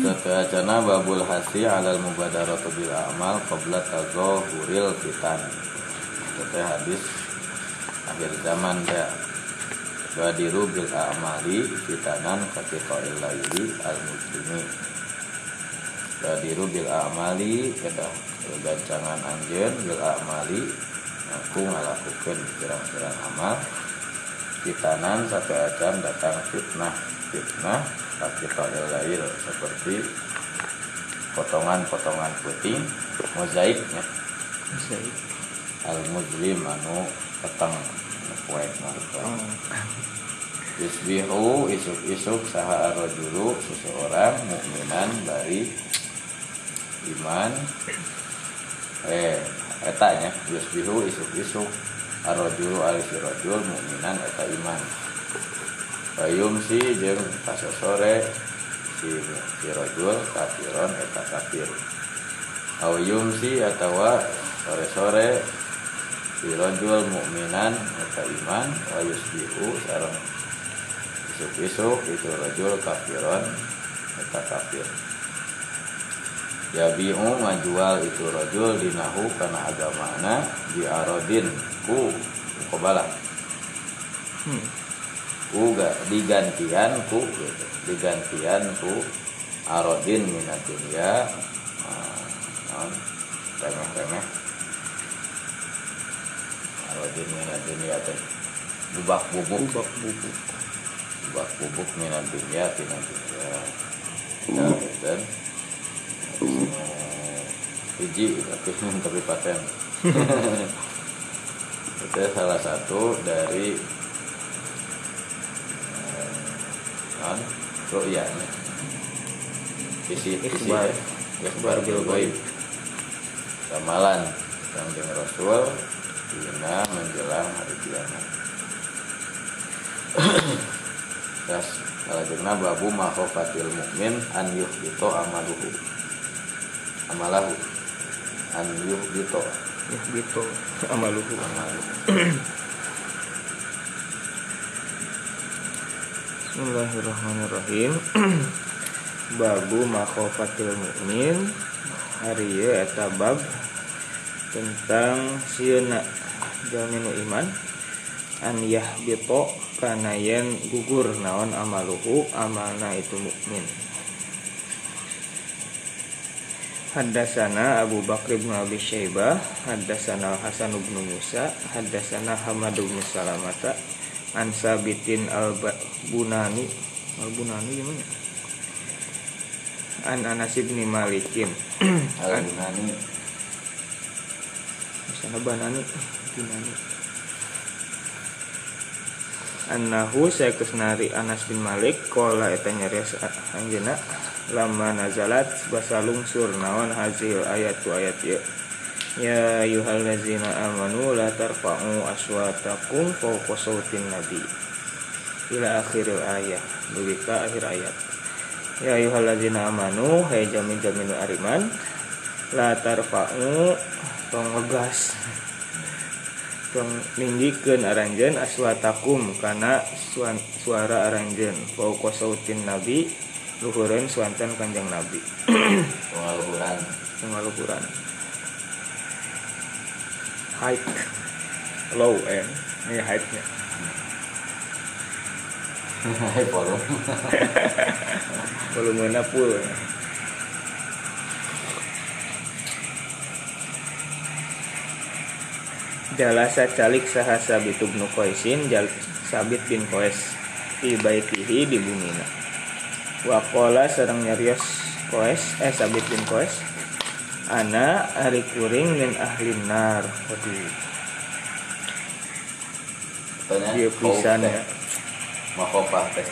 Tata'acana babul hasi alal mubadaratu bil amal qabla tazahuril fitan. Itu hadis akhir zaman ya. Badiru bil amali fitanan katika ilaili al muslimi. Badiru bil amali kata gancangan anjeun bil amali aku ngalakukan pirang-pirang amal fitanan sampai acan datang fitnah. Fitnah katika ilail seperti potongan-potongan putih mozaiknya. Mozaik. al muslim anu peteng kue oh. Yusbihu isuk-isuk saha arrojulu seseorang mukminan dari iman. Eh etanya yusbihu isuk-isuk arrojulu alisi rojul mukminan eta iman. Bayum si jeung kasosore si si rojul kafiron eta kafir. Awyum si atawa sore-sore si rojul mukminan eta iman. Wa yusbihu sareng isuk-isuk itu rojul kafiron eta kafir Yabi'u ngajual itu rojul dinahu karena agamana di arodin ku kobala Hmm. ku ga digantian ku gitu. digantian ku arodin minat dunia non remeh remeh arodin minat dunia teh. Bubak bubuk. Bubak bubuk. bubak bubuk minat dunia tina dunia nah, dan hiji tapi tapi paten. Itu salah satu dari eh, non ru'yanya visi visi Ikhbar. ikhbar bil ghaib ramalan kanjeng rasul dina menjelang hari kiamat. Terus kalau jengna babu makhofatil mukmin an yuhdito amaluhu amalahu an yuhdito Ya gitu. Amaluhu. amaluhu Bismillahirrahmanirrahim. Babu makhofatil mukmin hari ieu eta bab tentang sieuna jaminu iman an yahbito kana yen gugur naon amaluhu amalna itu mukmin. Haddasana Abu Bakr bin Abi Syaibah Haddasana Hasan bin Musa Haddasana Hamad bin Salamata An Sabitin Al-Bunani. Al-Bunani gimana? An Anas bin Malikin. Al An gunani Sana Banani. Bunani Annahu saya kesnari Anas bin Malik Kola eta nyarias anjeuna lama nazalat basa lungsur naon hazil ayat tu ayat ya Ya ayyuhallazina amanu la tarfa'u aswatakum fawqa sautin nabi. Ila akhiril ayat dugi ka akhir ayat. Ya ayyuhallazina amanu hai jamin-jamin nu ariman la tarfa'u tong ngegas tong ninggikeun aranjeun aswatakum suan- suara aranjeun. Fawqa sautin nabi luhureun suanten kanjeng nabi. Pengaluhuran. Pengaluhuran. Height low end. Ini heightnya hai volume volumenya full Jalasa calik saha sabit ibnu Qaisin jal sabit bin Qais fi baitihi di bumina. Wa qala sareng nyarios Qais eh sabit bin Qais ana ari kuring min ahli nar. Waduh, dia pisan teh, ya. makhofah teh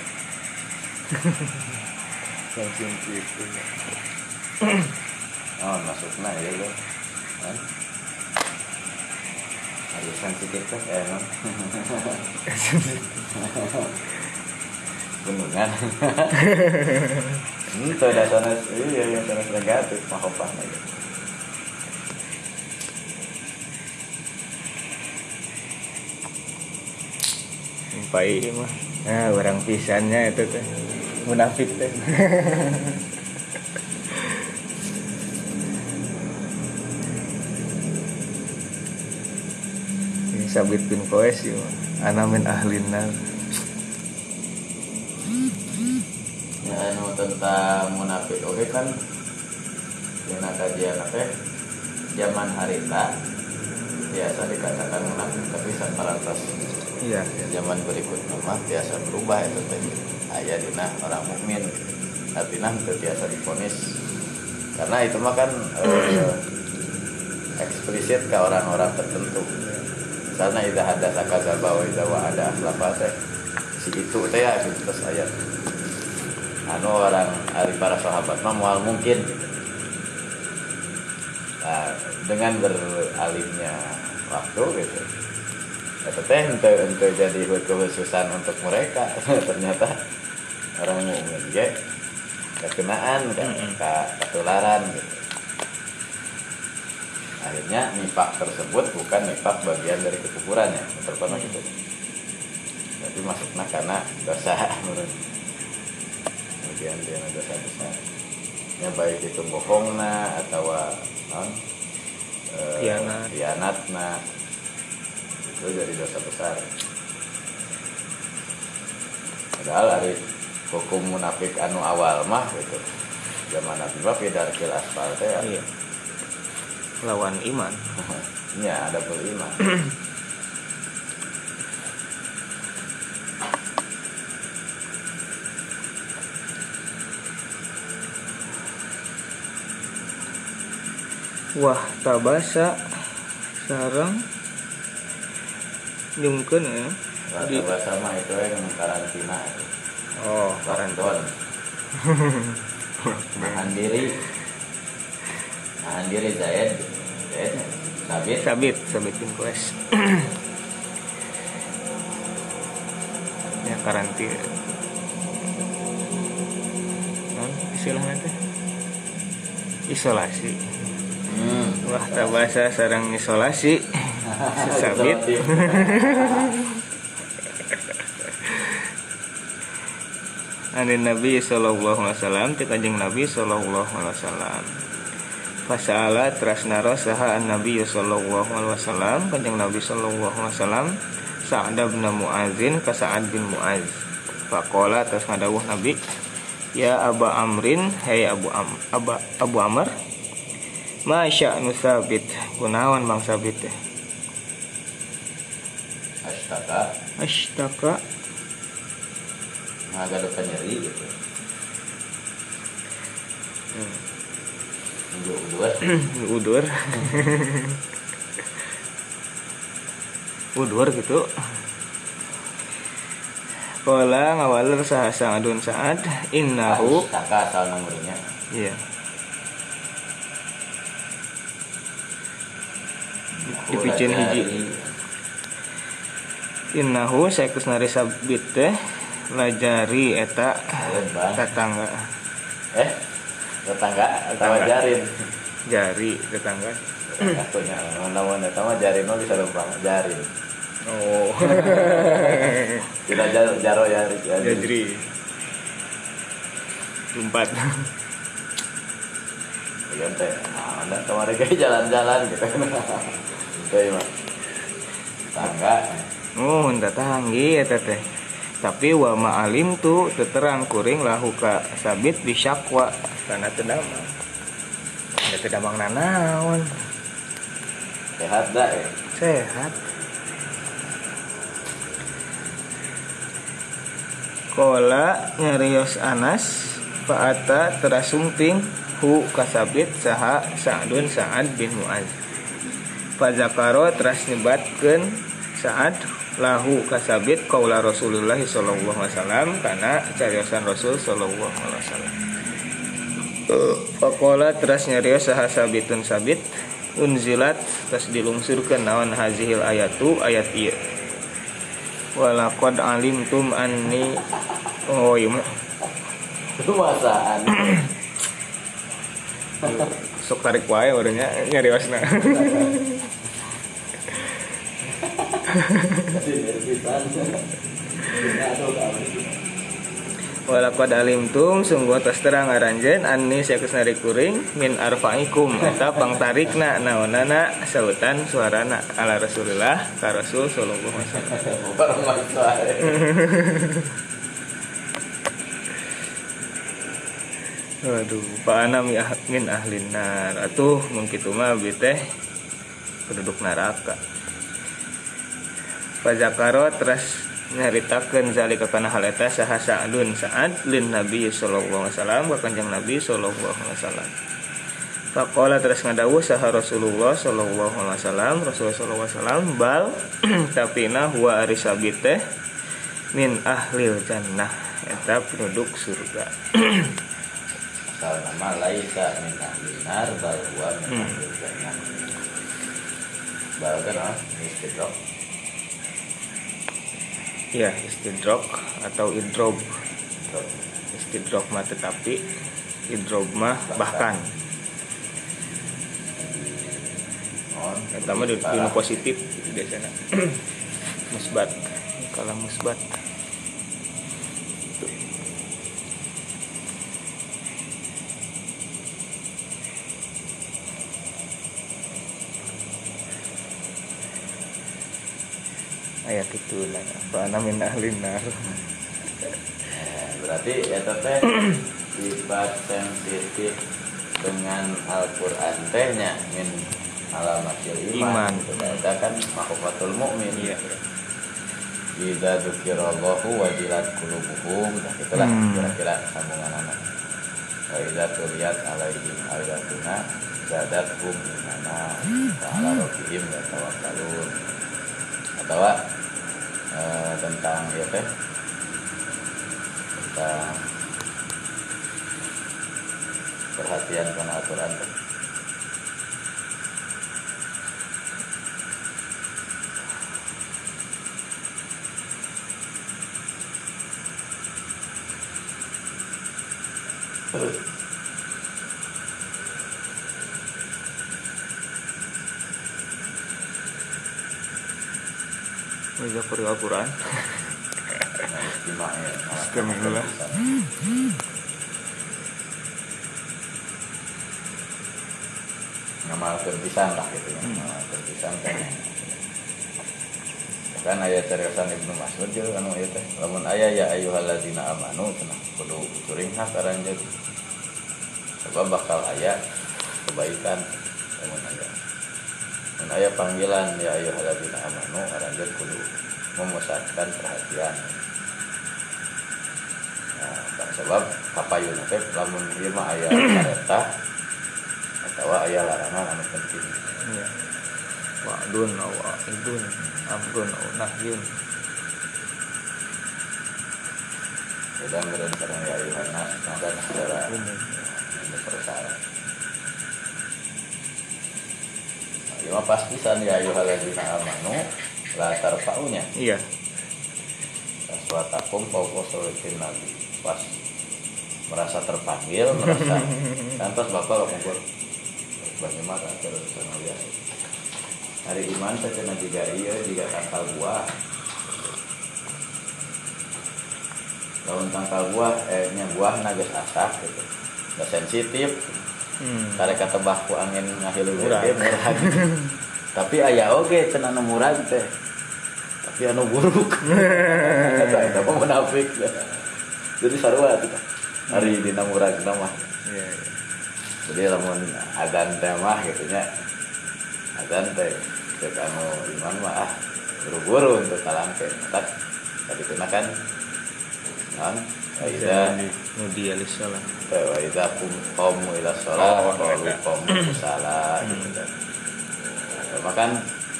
Langsung gitu. oh masukna ya lo harus sensitif teh eh non gunungan itu ada sanes iya yang sanes negatif makhofah gitu. Pai mah. Nah, orang pisannya itu teh. Munafik teh. Sabit bin Koes ya. Ana min ahlin nar. ya anu tentang munafik. Oke kan? Dina kajian apa zaman harita biasa dikatakan munafik tapi saparantos Iya. zaman berikutnya mah biasa berubah itu teh aya dina orang mukmin. Artinya itu biasa difonis karena itu mah kan eh, eksplisit ke orang-orang tertentu karena itu ada sakazaba wa idza wa ada apa teh si itu teh ya gitu terus ayat. Anu orang dari para sahabat mah mual mungkin. Nah, dengan beralihnya waktu gitu. Itu teh ente ente jadi kekhususan untuk mereka. Ternyata orang mukmin ge kekenaan kan ketularan gitu akhirnya nifak tersebut bukan nifak bagian dari kekufurannya terutama gitu jadi masuknya karena dosa menurut bagian dari dosa besar ya baik itu bohongna atau non eh, Khianat. khianatna itu jadi dosa besar padahal hari hukum munafik anu awal mah gitu zaman nabi mah fidarkil aspal teh ya Iya. Lawan iman. ya ada beriman Wah, tabasa sarang jungkeun ya. Di- bahasa mah itu yang karantina Oh, karantina. karanton nahan diri nahan diri Zaid Zaid Sabit Sabit, sabit bin Qais. ya karantina. Non istilahnya teh isolasi. hmm. Wah, tabasa sarang isolasi. Sabit. Anin Nabi sallallahu alaihi wasallam ti kanjeng Nabi sallallahu alaihi wasallam. Fasala trasnaro saha an Nabi sallallahu alaihi wasallam kanjeng Nabi sallallahu alaihi wasallam Sa'ad bin Mu'adzin ka Sa'ad bin Mu'adz. Faqala terus ngadawuh Nabi, "Ya Aba Amrin, hai Abu Am, Aba Abu Amr, ma sya'nu sabit, kunawan Bang Sabit teh?" Astaka Ashtaka agak depan nyeri gitu Unjuk udur udur. Udur gitu. Kala ngawaler saha sangadun saat innahu. Astaka asal nomornya. Iya. Dipicin hiji. innahu saekus nari sabit teh lajari eta Lembang. tetangga Tetangga Atau Tetangga. jarin. Jari tetangga. Satunya Namun itu mah jarin mah bisa lembang Jarin. Oh. Tidak jaro, jaro ya empat Iya teh Nah anda kemarin kayak jalan-jalan gitu. Itu ya mah. Tangga Oh, entah tanggi eta teh. Tapi wa ma'alim tu teterang kuring lahu ka sabit bisyakwa karena tedamang. Ya tedamang nanaon. Sehat dah ya Sehat. Kola nyarios Anas Fa'ata terasumping hu kasabit saha Sa'dun Sa'ad bin Mu'az Fazakaro teras nyebatkeun Sa'ad lahu kasabit kaula Rasulullah sallallahu alaihi wasallam kana cariosan Rasul sallallahu alaihi wasallam Fakola teras nyarios saha sabitun sabit unzilat teras dilungsurkeun naon hazihil ayatu ayat ieu walaqad alimtum anni oh iya masaan sok tarik wae orangnya nyariosna Jadi nervisan Walakad alimtum sungguh tos terang aranjen anni sakusnari kuring min arfaikum eta pangtarikna naonana sautan suarana ala Rasulillah ka Rasul sallallahu alaihi wasallam. Waduh, Pak Ana mi- min ahlin nar. Atuh mun kitu mah abdi teh penduduk neraka. Fazakaro terus nyaritakeun zalika kana hal eta saha Sa'dun Sa'ad lin Nabi sallallahu alaihi wasallam ka Kanjeng Nabi sallallahu alaihi wasallam. Faqala terus ngadawuh saha Rasulullah sallallahu alaihi wasallam, Rasulullah sallallahu alaihi wasallam bal tapina huwa arisabi teh min ahlil jannah eta penduduk surga. Nama laisa min ahli nar bal huwa min Hmm. ahli jannah. Bal kan ah istidrok. Ya, istidrok atau idrob. Istidrok mah tetapi idrob mah bahkan. Mah di positif biasanya. musbat. Kalau musbat. Ayat itu lah. Apa min ahlin nar. Eh, Berarti ya teh sifat sensitif dengan Al-Qur'an tehnya min alamatil iman. Iman. Kita kan makhlukul mukmin. Iya. Idza dzukirallahu wajilat qulubuhum. Nah, itulah Hmm. kira-kira sambungan anak. Wa idza tuliyat alaihim ayatuna zadathum imana wa ala rabbihim yatawakkalun. Atau eh, tentang ya teh. Tentang perhatian karena aturan perlu Al-Quran. Nah, istimewa ya. Nah, Istimewa. ngamalkeun pisan lah gitu ya. Ngamalkeun pisan kan. Kan ayat cariyosan Ibnu Mas'ud jeung anu ieu teh. Lamun aya ya ayyuhalladzina amanu cenah kudu curing hak aranjeun. Sebab bakal aya kebaikan lamun aya. Lamun aya panggilan ya ayyuhalladzina amanu aranjeun kudu memusatkan perhatian. Nah, sebab kapayun teh lamun ieu mah aya kareta atau aya larangan anu penting. Ya. Wa'dun aw wa'idun amrun aw nahyun dan berencana ya Yohana maka secara umum. ini persara Lima pas pisan ya Yohaladina amanu latar paunya. Iya. Aswatakum fauqa solitin nabi. Pas merasa terpanggil merasa lantas bapak ngumpul bagaimana terus lihat hari iman saja juga iya juga tangkal buah daun tangkal buah eh nya buah nages asap gitu. Nggak sensitif. Hmm. tarik kata baku angin ngahilu gede murag tapi aya oge cenah anu murag teh tapi anu buruk. Kata eta mah munafik jadi sarua tuh hari dina murag mah Iya, iya. jadi lamun adan teh mah gitu nya. Adan teh cek anu iman mah ah buru-buru untuk talangke tak tadi kena kan? Kan? Aida Nudi alis salam. wa idza qum ila sholat Oh, qalu ada. qum salah gitu kan. Cuma kan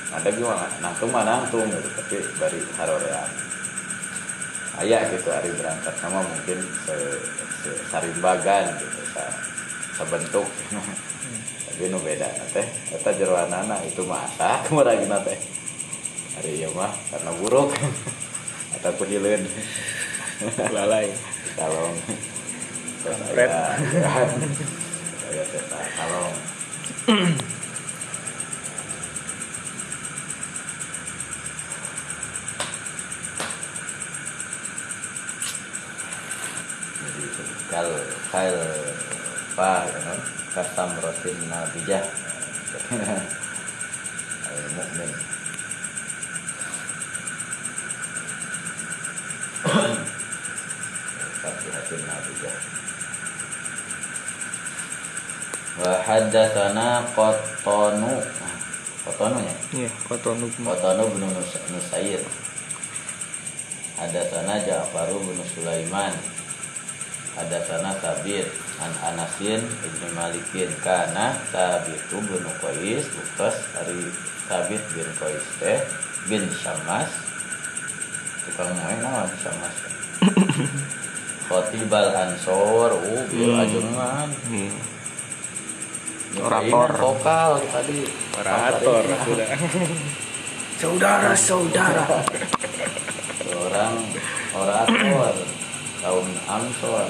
ada juga nangtung mah nangtung gitu tapi bari harorean. Ayah gitu hari berangkat. Sama mungkin se, se sarimbagan gitu sa, sebentuk tapi nu beda teh. Eta jeroanana itu mah asa kemeragina teh. Hari ieu mah karena buruk. Atau kuhileun Lalai. kalong kalong kal kal apa ya kan kasam rotin nabijah al mukmin Fatihatin nabijah wa haddatsana qatonu qatonu ya? Iya, Qatonu Qatanu bin Nus- Nusair Hadasana Ja'faru bin Sulaiman Hadasana Sabit An Anasin Ibn Malikin Kana Sabitu bin Qais Ukas dari Sabit bin Qais teh bin Syamas Tukang main naon Syamas Khotibal Ansor Uh, bil Hmm. ajengan. Nyobain Orator. Vokal tadi Orator sudah. Saudara-saudara. seorang orator kaum Ansor.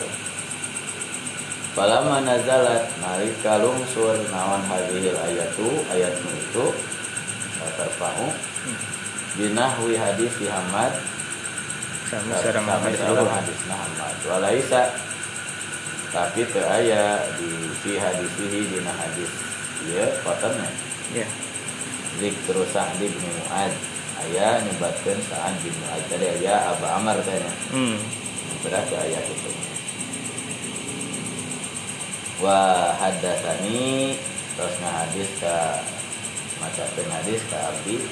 Falamma nazalat nalika lungsur nawan hadhil ayatu ayatmu itu tarfa'u binahwi hadis sareng Sami hadis sareng hadis Muhammad walaisa. Tapi teu aya di fi hadisihi dina hadis. Ieu kotornya Iya. Zikru Sa'd bin Mu'ad. Aya nyebatkan Sa'ad bin Mu'ad. Tadi aya Aba Amar tanya. Hmm. Berarti ayat itu? Wa haddatsani Terus hadis ka Macakeun hadis ka Abdi.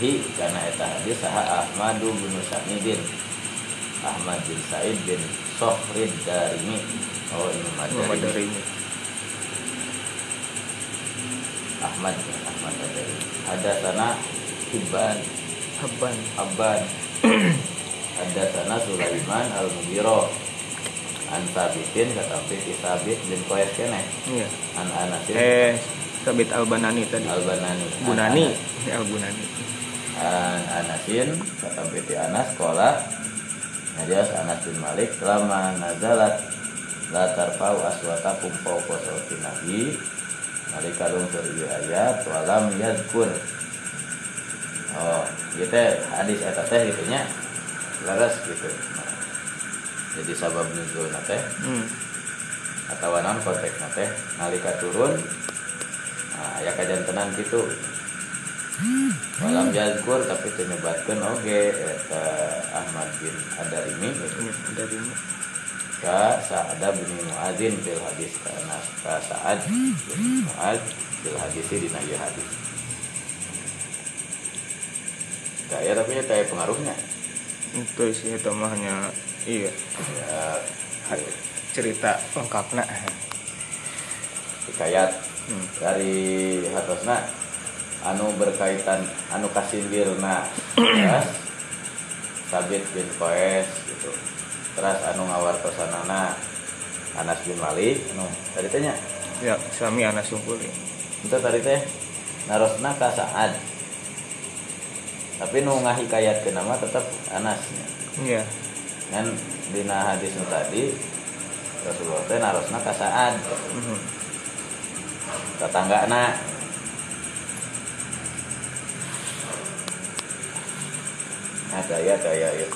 Hi Karena eta hadis Saha Ahmadu bin Sa'idin Ahmad bin Sa'id bin Darimi. Oh ini Muhammad Madarimi dari ini. Ahmad bin Ahmad Darimi. Ada sana Hibban. Habban. Abban ada sana Sulaiman al Mugiro an Sabitin kata Biti Sabit bin Qais kene Iya. an Anasin Eh, Sabit Al-Banani tadi. al Banani Bunani. Ya, Al-Bunani. an Anasin kata Biti Anas sekolah Najas Anas bin Malik lama nazalat la tarfau aswatakum fawqa sawti nabi Nalika lungsur ieu ayat walam yadkur Oh, gitu hadis eta teh gitu nya. Laras gitu. Nah, jadi sabab nuzul teh Hmm. atau naon konteks teh nalika turun nah, aya kajantenan gitu. Walam yazkur tapi teu nyebatkeun oge eta Ahmad bin Adarimi gitu. Dari ini. Ka Sa'ad bin Muadzin fil hadis karena ka Sa'ad bin Muadz fil hadis dina ieu hadis. Kaya tapi ya kayak pengaruhnya. Itu mah hanya iya Ya, cerita lengkapnya. hikayat Hmm. dari hatosna anu berkaitan anu kasindirna terus Sabit bin Qais gitu terus anu ngawartosanana Anas bin Malik anu tadi tanya Ya, sami anak sungkuli. itu tadi teh narosna ka Sa'ad tapi nu ngahikayatkeun nama tetap Anas Iya. kan dina hadis nu tadi Rasulullah teh narosna ka Sa'ad Mhm. tetanggana. Nah daya daya ya.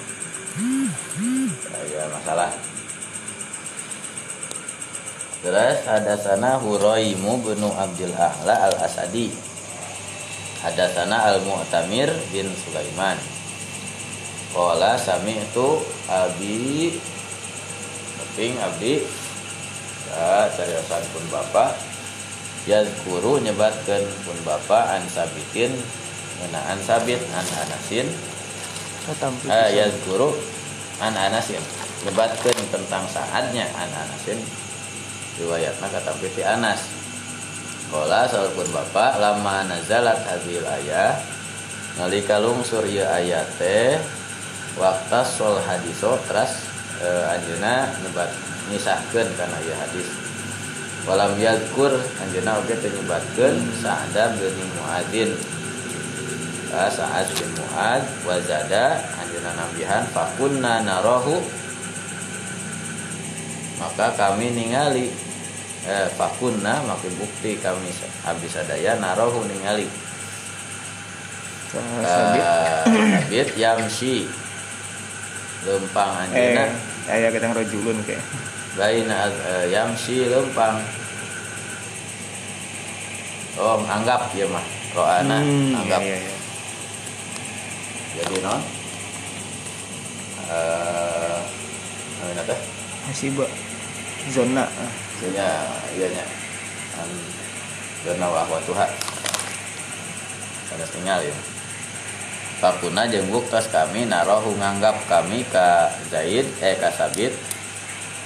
Daya masalah. Terus ada sana Huraimu bin Abdul A'la al Asadi ada sana al Mu'tamir bin Sulaiman. Kola sami itu Abi Keping Abdi Ya, cariasan pun bapak. Yazkuru nyebatkan pun bapak An sabitin Ngenaan sabit An anasin. Ketampi eh, Yazkuru An anasin. Nyebatkan tentang saatnya An anasin. Riwayatnya kata piti anas Kola pun bapak Lama nazalat hadil ayah Nalika lungsur ieu ayat teh Waktas sol hadiso Teras eh, Anjuna nyebat Nisahkeun karena ieu hadis. Walam yadkur Anjuna oge teu nyebatkeun Sa'da bin Muadzin. Sa'ad bin Muad Wazada Anjuna nambihan Fakunna narohu. Maka kami ningali eh, Fakunna Maka bukti kami Habis sadaya narohu ningali. Sabit. Sabit Yamsi Lempang Eh, anjuna aya kita rojulun kayak baina uh, yamsi lempang. Oh anggap ya mah roana anggap. iya, iya. jadi non? Eh uh, teh zona Maksudnya iya nya an zona wa Tuhan ada tinggal ya. Fakuna jeung buktas kami narohu nganggap kami ka Zaid eh ka Sabit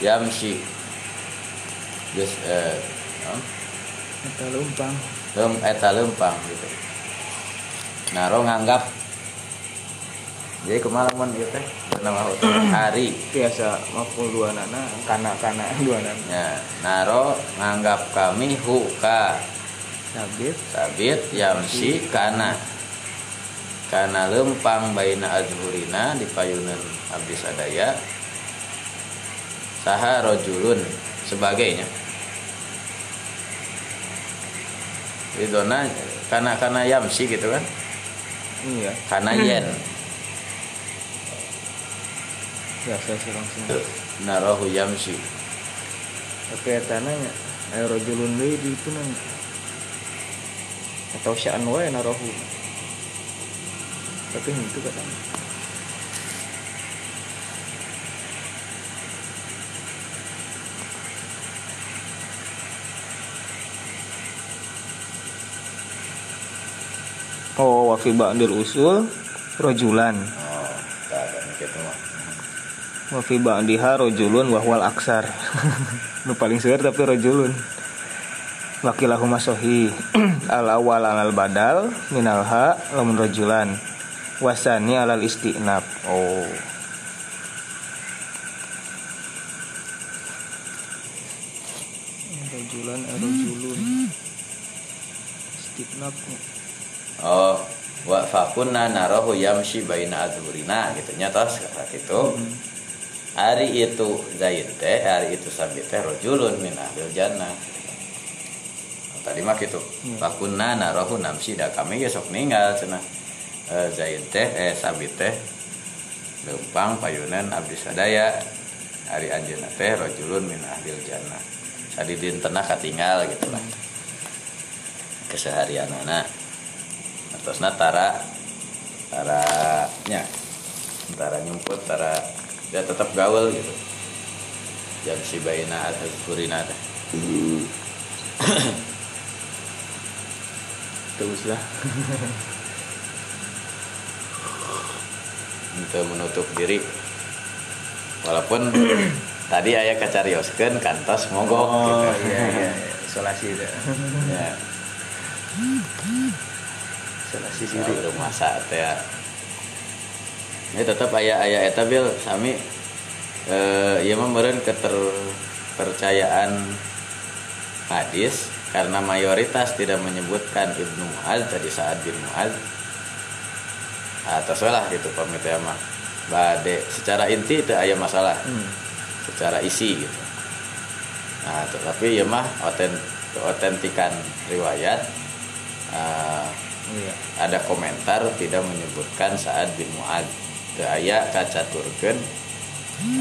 yamsi geus eh non? eta lempang lem eta lempang gitu. Naro nganggap jadi kemalaman ieu teh. Nama hari. Biasa maful dua nana kana kana dua nana. Ya naro nganggap kami hu ka sabit. Sabit yamsi kana. Kana lempang baina azhurina di payunan abdi sadaya saha rojulun sebagainya. Itu dona kana kana yamsi gitu kan? Iya. Kana yen biasa sih langsung narohu yamsi. Tapi tananya ayo rojulun deui di itu nanya. Atau sya'an wae narohu tapi itu katanya. Oh, wafi ba'dil usul rojulan. oh tak ada gitu mah Wa fi ba'diha rajulun wa huwal aksar. nu paling seueur tapi rajulun. Wakilahuma sahih. al awal al badal minal ha lamun rajulan. Wasani alal istinab. Oh. Rajulan rajulun. Istinab. oh wa fakunna narohu yamsi baina azhurina gitu nya tos kata gitu hari itu Zaid teh hari itu Sabit teh rojulun min ahlil jannah. Tadi mah gitu fakunna narohu namsi da kami ya sok ninggal cenah. Eh, Zaid teh eh Sabit teh lempang payunan abdi sadaya. Hari anjeunna teh rojulun min ahlil jannah. Sadidin tenah katinggal gitu lah. Keseharian anak terusna tara tara nya tara nyumput tara dia tetap gaul gitu jam si baina azkurina teh Terus lah. untuk menutup diri walaupun tadi ayah kacarioskeun kantos mogok gitu. iya iya isolasi itu. ya Isolasi di diri. rumah saat ya ini tetap ayah ayah eta bil. Sami eh mah meureun keterpercayaan hadis karena mayoritas tidak menyebutkan Ibnu Mu'ad tadi saat bin Mu'ad atau salah gitu pamit ya mah. Bade secara inti itu ayah masalah. Hmm. secara isi gitu. Nah tetapi ya mah oten keotentikan riwayat eh, Iya. ada komentar tidak menyebutkan saat bin Mu'ad aya kacaturkeun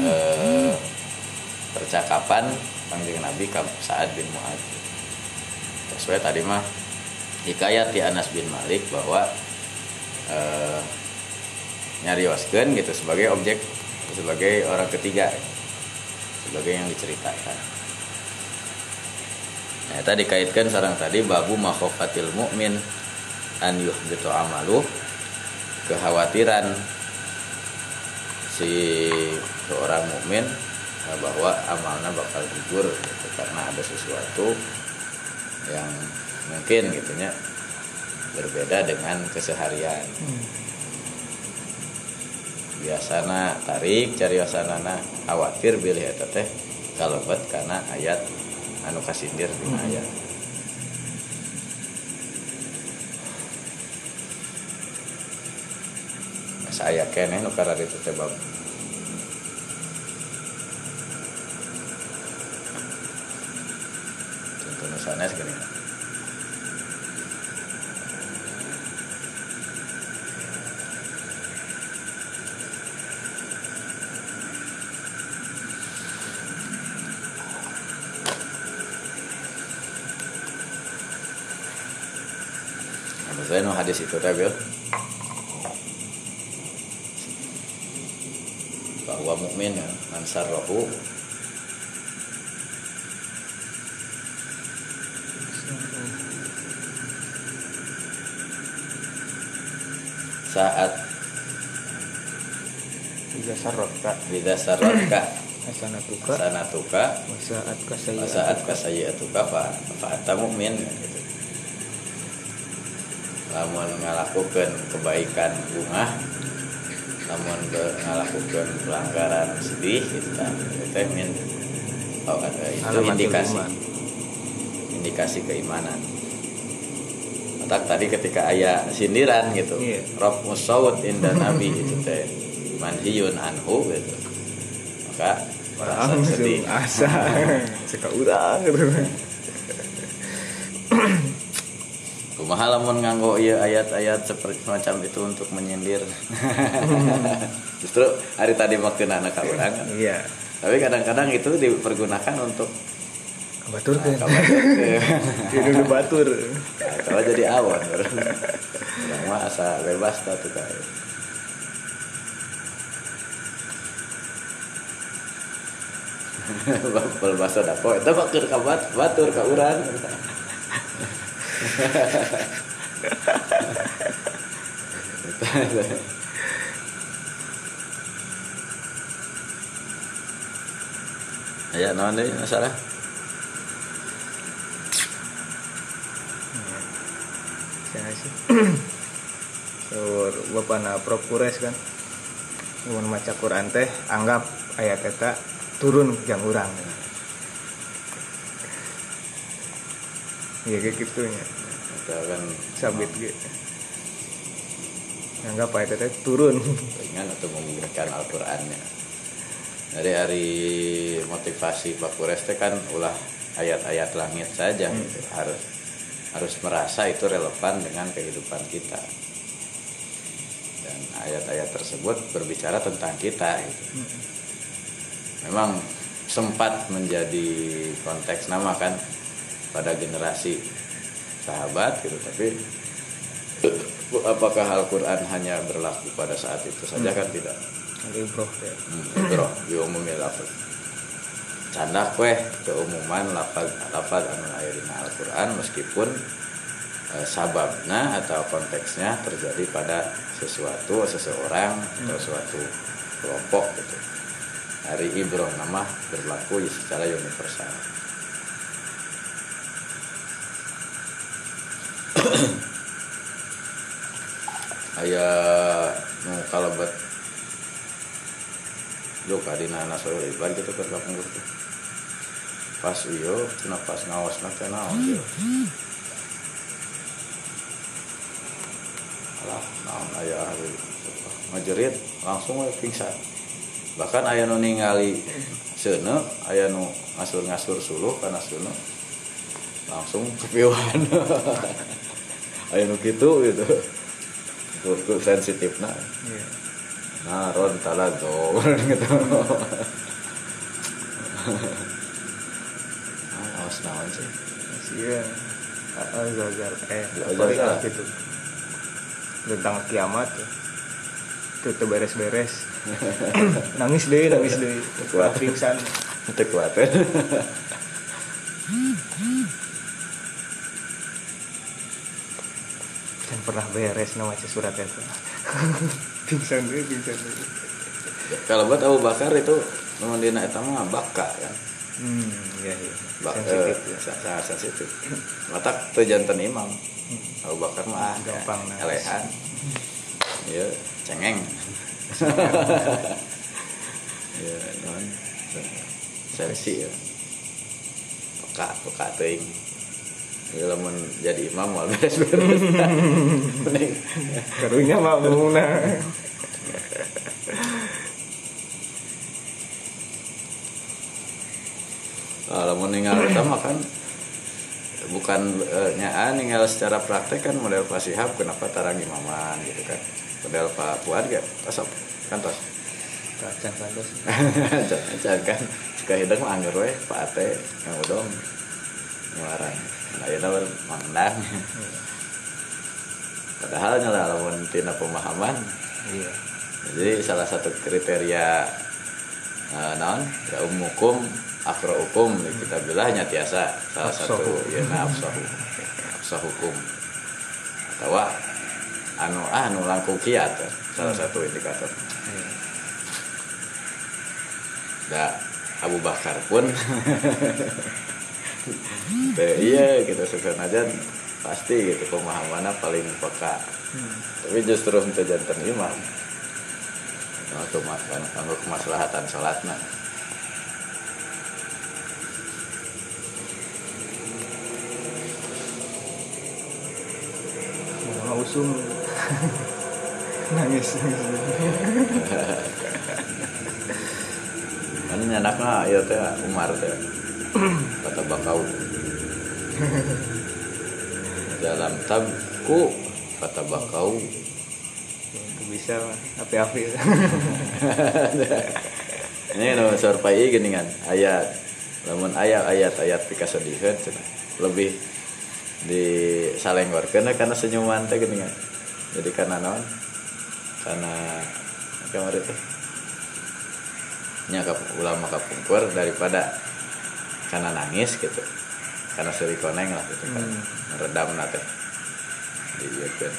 eh, percakapan panggil Nabi ka Sa'ad bin Mu'ad sesuai tadi mah hikayat di Anas bin Malik bahwa eh, nyarioskeun gitu sebagai objek sebagai orang ketiga sebagai yang diceritakan. Nah, tadi dikaitkan sarang tadi babu makhofatil mukmin an yuhbitu amalu kekhawatiran si seorang mukmin eh, bahwa amalnya bakal gugur gitu, karena ada sesuatu yang mungkin gitunya berbeda dengan keseharian. Biasana tarik cari wasanana khawatir bilih eta teh kalebet karena ayat anu kasindir dina ayat aya keneh nu karena itu tebab contoh misalnya segini. Saya no hadis itu teh man sarrahu saat Iza sarrafka bida sarrafka hasanatuka saat kasayya saat kasayatuka. Fa fa anta mukmin gitu. lamun ngalakukan kebaikan bunga lamun ke ngalakukan pelanggaran sedih gitu kan itu min oh, ada itu indikasi. iman. indikasi keimanan. Otak tadi ketika ayah sindiran gitu Iya. Rob musawut inda nabi itu teh manhiyun anhu gitu. Maka rasa sedih. asa ceka urang gitu Lamun nganggo ieu ayat-ayat seperti semacam itu untuk menyindir. Justru hari tadi waktu anak urang kan. iya Tapi kadang-kadang itu dipergunakan untuk batur kan kabar tidur batur kalau jadi awan. Yang mah asa bebas tah tuh kae. Bal bahasa dako eta mah keur ka bat- batur ka urang. Aya naon deui masalah? saya sih. Sur bapak na prokures kan. Mun maca Quran teh anggap ayat eta turun jang urang Iya kayak gitu Eta kan sabit gitu anggap ayat eta turun ringan atau memungkinkan Al-Qur'annya. Dari hari motivasi Pak Kures teh kan ulah ayat-ayat langit saja gitu. harus harus merasa itu relevan dengan kehidupan kita. Dan ayat-ayat tersebut berbicara tentang kita gitu. Memang sempat menjadi konteks nama kan pada generasi sahabat gitu tapi apakah Al-Quran hanya berlaku pada saat itu saja kan tidak Oke bro ya. Hmm, bro, di umumnya lafaz. Candak weh keumuman lafaz lafaz anu aya dina Al-Qur'an meskipun eh, sababna atau konteksnya terjadi pada sesuatu, seseorang atau suatu kelompok gitu. Hari ibroh nama berlaku secara universal. Aya nu kalabat lu kadina nasoil iban gitu ke belakang gitu pas iyo cina pas ngawas nanti naon gitu alah naon aya hari ngajerit langsung we pingsan. Bahkan aya nu ningali seuneu aya nu ngasur-ngasur suluh kana seuneu langsung kepiuhan aya nu kitu gitu Ku- ku sensitifna Iya. Nah, ron talago gitu. ah, awas naon sih. Iya. Al-Zazal eh apa gitu. Tentang kiamat ya. Itu tuh beres-beres. nangis deh, nangis deh. Pingsan. Itu kuat ya. Dan pernah beres nama surat itu. pingsan deh, pingsan deh. Kalau buat Abu Bakar itu memang dina eta mah baka kan. Hmm, iya iya. Bak, Sensitif eh, ya. sa- sangat sensitif. Matak teu janten imam. Abu Bakar mah Gampang nangis. elehan. Iya, cengeng. Iya, non. Sensi ya. Peka, peka teuing. Ya lamun jadi imam mau beres-beres. Mending Karunya kalau meninggal pertama kan bukan eh, nyaan ninggal secara praktek kan model Pak Sihab kenapa tarang imaman gitu kan. Model Pak Fuad gak tos kan tos Kacang kandos. jangan kan. Suka hidung mah anggar we Pak Ate yang udong ngelarang nah ya ber mangdang padahal nyala lamun tina pemahaman. Iya. Jadi salah satu kriteria uh, non ya umukum akro hukum kita bilang tiasa. Salah satu ya afsahu afsah hukum. Atau anu anu langkung kiat ya, salah satu indikator. Iya. da Abu Bakar pun Teh, iya gitu sebenarnya pasti gitu pemahamannya paling peka. Hmm. tapi justru untuk jantan itu mas kanggo kemaslahatan salatna Mau usung nangis nangis. Kan anaknya ya teh Umar teh kata bakau dalam tabku kata bakau Itu bisa api-api ini no survei gini kan ayat. Lamun ayat ayat ayat pikasedihan cenah lebih di salengorkeun karena senyuman teh gini kan. Jadi karena naon? Karena kemarin teh nya ka ulama kapungkur daripada karena nangis gitu. Karena seri koneng lah gitu kan. Hmm. meredam nate di ieu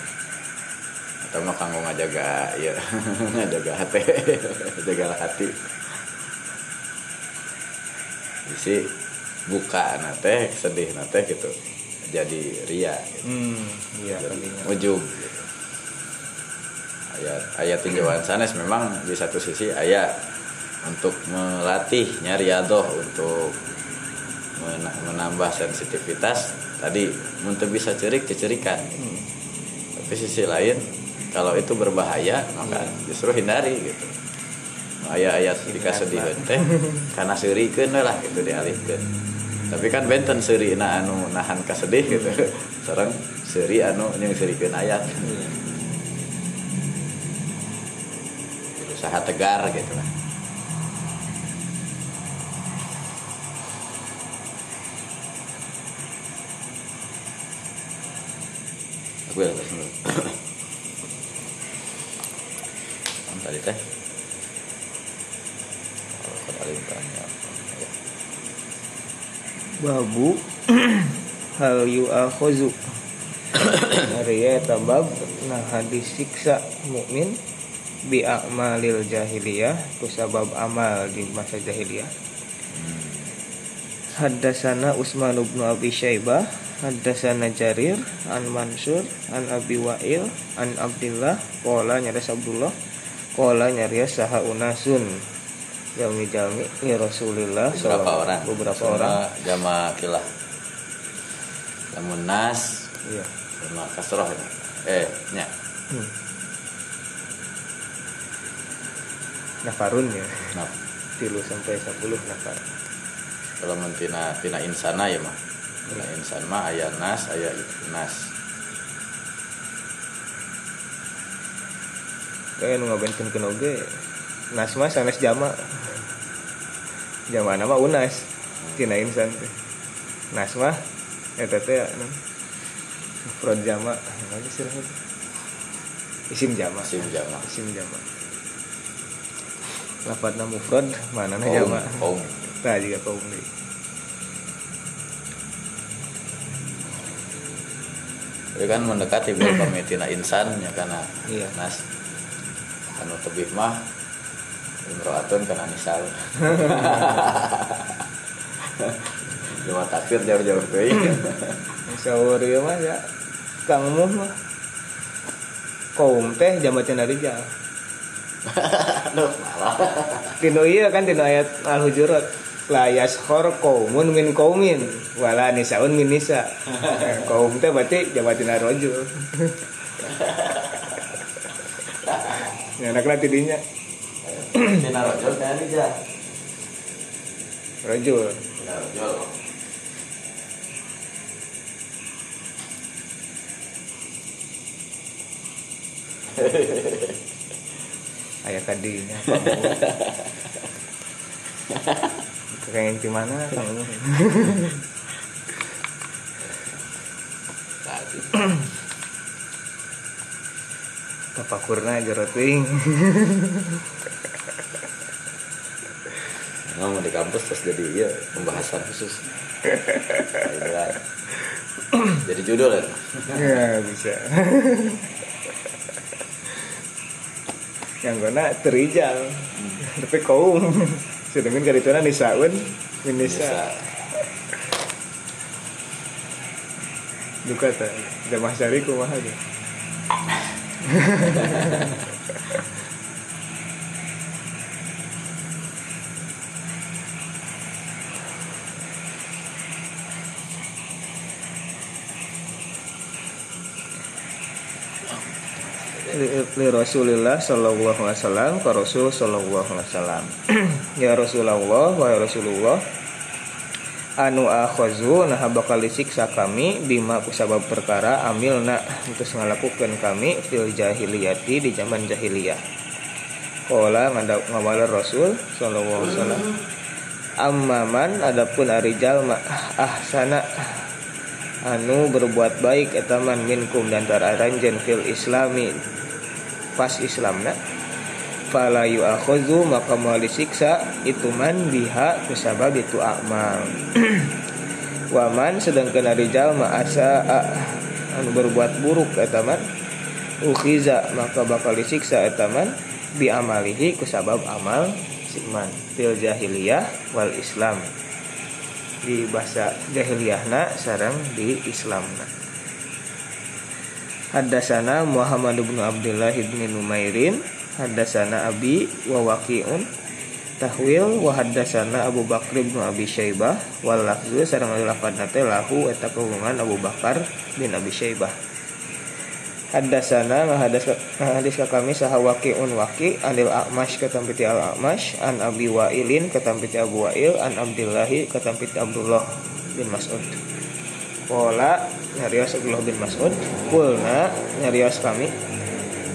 atau mah kanggo ngajaga ya ngajaga hati jaga hati. Isi buka nate sedih nate gitu. Jadi ria gitu. hmm iya jadi ujub gitu. ayat ayat tinjauan sanes memang di satu sisi ayat untuk melatihnya riadoh untuk menambah sensitivitas tadi untuk bisa cerik kecerikan Hmm. tapi sisi lain kalau itu berbahaya maka justru hindari gitu. Ayat-ayat dikasih di teh karena serikeun lah gitu dialihkan. Tapi kan benten seri na anu nahan kasedih gitu. Sekarang seri anu yang serikeun ayat. Berusaha tegar gitu lah ya Yang tadi teh ya. babu hal yu'akhuzu? Arya tabab nah hadis siksa mukmin bi a'malil jahiliyah ku sabab amal di masa jahiliyah. Haddasana Usman bin Abi Syaibah Haddasana Jarir An Mansur An Abi Wa'il An Abdullah Kola nyaris Abdullah Kola nyaris Saha Unasun. Jami jami ya Rasulillah beberapa sallallahu- orang. Beberapa Sama orang. jama kilah namun nas. Iya. Sama kasroh eh nya. Hmm. Nafarun ya. Nah Tilu sampai 10 nafar. Kalau mentina tina insana ya mah tina insan mah aya nas aya nas. Kayak nu ngabentin ke oge Nas mah sanes jama. Jama nama unas Tina insan teh. Nas mah Eta teh anu, Frod jama. Apa sih? Isim jama. Sim jama. Isim jama. Lafadna mufrad mana na Kaum, jama? kaum. Nah juga kaum deui. Itu kan mendekati bil pamitina insan ya karena Iya. nas anu tebih mah imro'atun kana nisal. Jawa takfir jauh-jauh teuing Sahur ieu mah ya. Kang Muh mah Kaum teh jamatina rijal Aduh malah. Tino iya kan tino ayat Al-Hujurat La yashkhor qaumun min qaumin wala nisaun min nisa. Kaum teh berarti jabatina rojul. Nyanak nanti dinya Tina rojol kan aja rojul. Tina rojol Aya kadinya Kayak di mana kamu? Tadi tapakurna jerot ting ngomong di kampus terus jadi iya pembahasan khusus. Jadi judul ya? Ya bisa. Yang gona terijal tapi kaum sedangkan kali itu nisaun bisa minisa duka tak jamah syari kumaha aja li, li Rasulillah sallallahu alaihi wasallam ke Rasul sallallahu alaihi wasallam. Ya Rasulullah wa Rasulullah anu akhazu nah bakal disiksa kami bima kusabab perkara amilna terus ngalakukan kami fil jahiliyati di zaman jahiliyah. Kala ngada ngawala Rasul sallallahu alaihi wasallam ammaman adapun arijal ma ahsana anu berbuat baik etaman minkum dan tararanjen fil islami pas islamna fala yu'akhadhu maka mau disiksa itu man biha kusabab itu amal. Waman sedangkan arijal ma asa anu berbuat buruk etaman ukhiza maka bakal disiksa etaman bi amalihi kusabab amal siman fil jahiliyah wal islam. Di bahasa jahiliyahna sarang di Islamna. Hadasana Muhammad bin Abdullah bin Numairin. Hadasana Abi wa Waqi'un. Tahwil wa hadasana Abu Bakr bin Abi Syaibah. Wal lafzu sareng lahu eta kagungan Abu Bakar bin Abi Syaibah. Hadasana ngahadas ngahadis ka kami saha waqi'un waqi anil a'mash katampiti al a'mash an abi wa'ilin katampiti abu wa'il an abdillahi katampiti abdullah bin mas'ud Kola nyarios Abdullah bin Mas'ud. Kulna nyarios kami.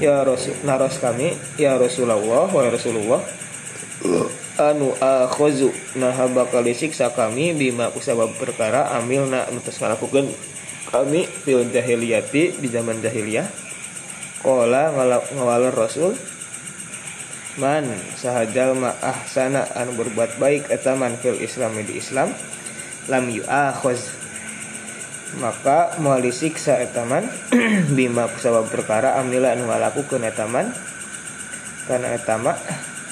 Ya Rasul naros kami Ya Rasulullah wa Rasulullah. Anu akhozu Nah bakal disiksa kami Bima kusabab perkara Amilna Nutus ngalakukan kami fil jahiliyati di zaman jahiliyah. Kola ngawal Rasul Man sahajal ma ahsana anu berbuat baik etaman fil islami di Islam lam yu'akhoz maka mau disiksa etaman bima sabab perkara amila anu ngalakukeun etaman. Karena etama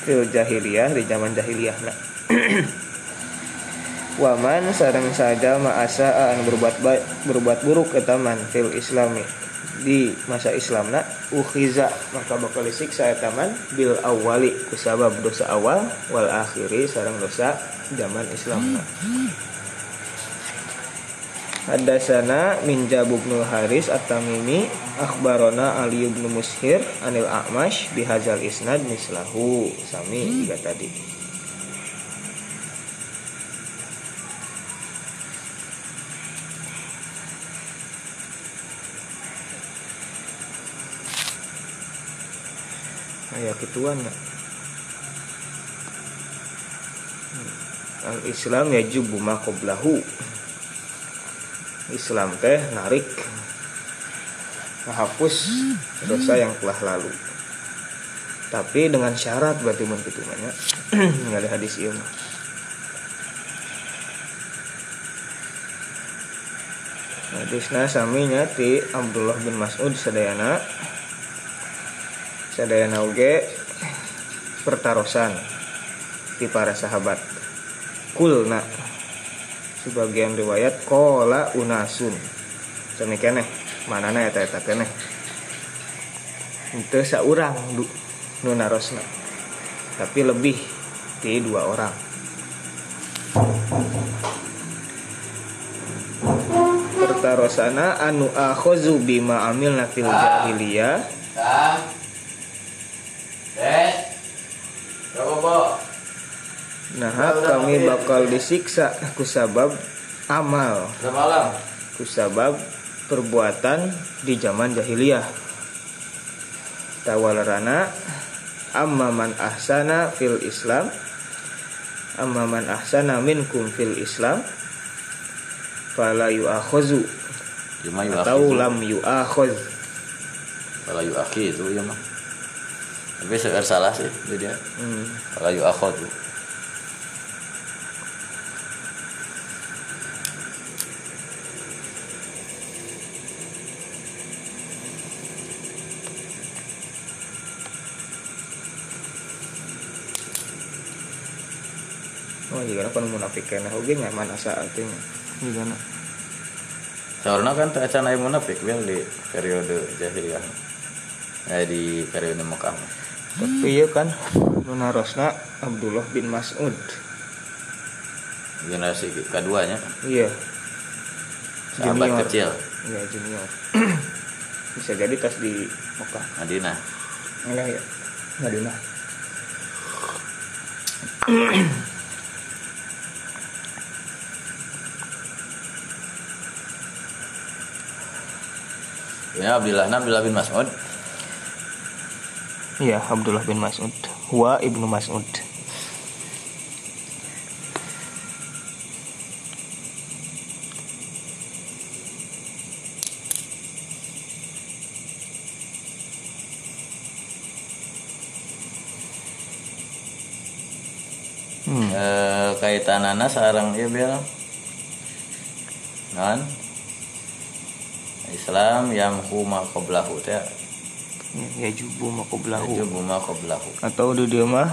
fil jahiliyah di zaman jahiliyah nah. Waman sareng saja ma'asa anu berbuat baik berbuat buruk etaman fil islami. Di masa Islamna ukhiza maka bakal disiksa etaman bil awali kusabab dosa awal wal akhiri sareng dosa zaman Islamna Hadasana min Jabub bin Haris At-Tamimi akhbarona Ali bin Mushir anil A'mash bihazal isnad mislahu. Sami juga tadi. Ayah kituan Al Islam ya jubu makoblahu Islam teh narik menghapus dosa yang telah lalu. Tapi dengan syarat berarti mun kitu mah nya. Ningali hadis ieu mah. Hadisna sami nya ti Abdullah bin Mas'ud sadayana. Sadayana oge pertarosan di para sahabat. Kulna sebagian riwayat kola unasun keneh mana na eta eta keneh itu seorang du nu narosna tapi lebih di dua orang pertarosana anu akhozu bima amilna fil jahiliyah. Des. Berapa, Bo? Nah, kami bakal disiksa. Kusabab amal, kusabab perbuatan di zaman jahiliyah. Tawalarana amma man ahsana fil Islam amma man ahsana minkum fil Islam fala yu'akhazu Cuma yu atau lam yu'akhaz Kalau yu akhi itu ya mah. tapi salah sih jadi dia hmm. kalau juga kan munafik kena oge nggak mana saat ini. Juga na Seorang kan tak acan aya munafik wel di periode jahiliyah. Eh di periode Mekah. tapi iya kan nuna rosna Abdullah bin Mas'ud. Generasi keduanya. Iya. Sahabat Junior. kecil. Iya junior. Bisa jadi tas di Mekah. Madinah. enggak ya. Madinah Ya Abdullah Abdullah bin Mas'ud. iya Abdullah bin Mas'ud wa ibnu Mas'ud hmm. Eh kaitanana sarang ieu bel. Non. Islam yang huma qablahu teh. ya jubu mako belahu Itu huma qablahu. atau di dia mah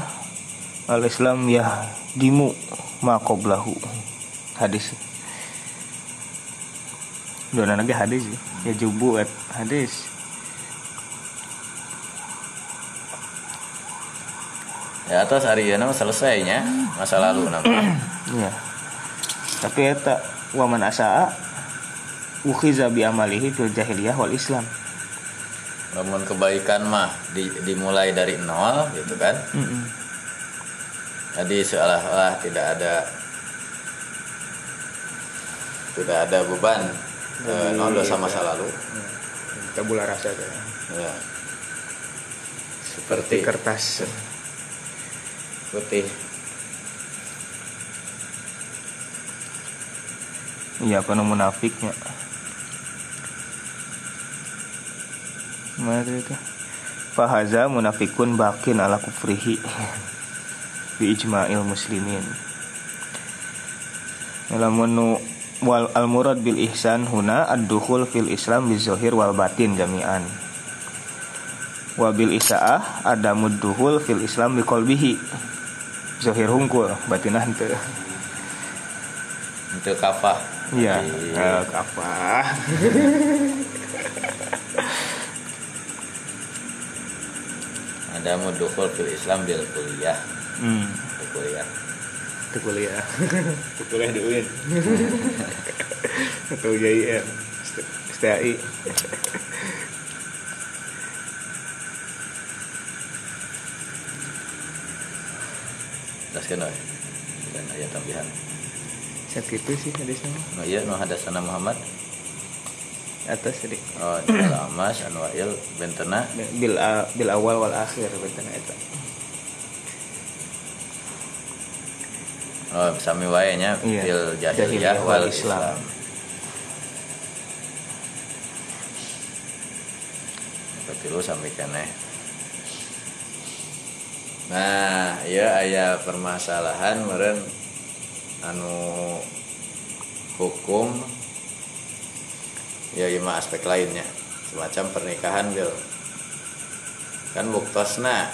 al Islam ya dimu mako belahu hadis Dona lagi hadis ya. ya jubu at hadis Ya atas hari nama selesainya masa lalu nama. ya tapi eta waman asaa ukhiza bi amalihi fil jahiliyah wal Islam Namun kebaikan mah di- dimulai dari nol gitu kan. Mm-mm. Tadi seolah-olah tidak ada tidak ada beban eh, Jadi, nol dosa itu. masa lalu. tabula rasa. Ya. seperti Seperti kertas putih. Iya apa munafiknya Mana tadi itu? Fahaza munafikun bakin ala kufrihi. Bi ijma'il muslimin. Lamun nu wal al murad bil ihsan huna ad-dukhul fil islam bi zahir wal batin jami'an. Wa bil isaah adamud dukhul fil islam bi qalbihi. Zahir hungkul batinah henteu Untuk kafah. Iya, Jadi, eh, apa? Ada mudukhul fil Islam bil kuliah. Hmm, kuliah. itu kuliah. Itu kuliah di UIN. Atau UJIN. STAI. We. Dan ayat tambahan. Sakit itu sih hadisnya. No iya no hadasana Muhammad. Atas tadi. Oh, Al-Amas Anwail bentena Bil a- bil awal wal akhir betulnya itu. Oh, sami wae nya Iya. fil Jahiliyah wal Islam. Islam. Berarti lu sampai kene. Nah, iya aya permasalahan meren anu hukum ya lima aspek lainnya semacam pernikahan bil kan buktosna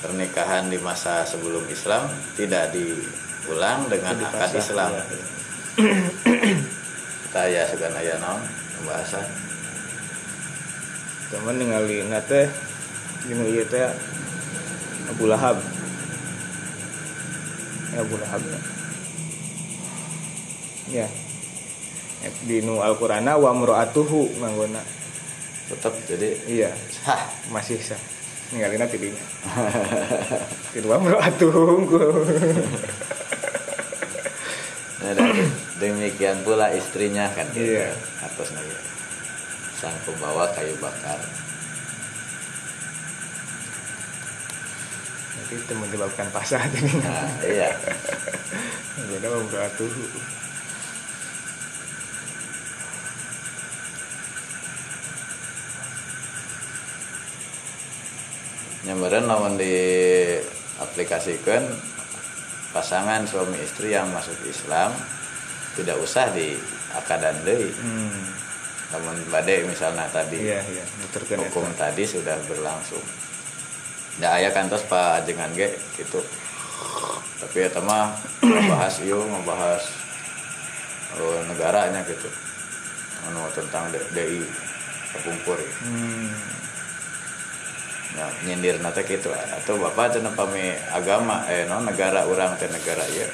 pernikahan di masa sebelum Islam tidak diulang dengan Jadi akad Islam iya. kita ya sugan aya naon pembahasan Cuman ningali nate dinu ieu teh Abu Lahab. Ya Abu Lahab. Ya. Ya, Di nu Al-Qur'ana wa mra'atuhu manggona. tetap jadi Iya, sah masih sah. Ninggalina tidinya. Tidu wa mra'atuhu unggul. Nah, demikian pula istrinya kan gitu. Iya. atas naya sang pembawa kayu bakar Nanti itu menyebabkan pasah tidinya. nah iya Manggona wa. Nyambaran lawan di aplikasikan pasangan suami istri yang masuk Islam tidak usah di akadan deui. Hmm. namun badai misalnya tadi iya iya muterkeun hukum tadi sudah berlangsung. Ya ayah kantos pak jengan ge gitu. Tapi ya mah ngebahas iyo ngebahas eh, negaranya gitu. Anu tentang DI kepungkur hmm. Ya nyindir nate gitu atau bapak cenah pami agama eh no negara orang teh negara ya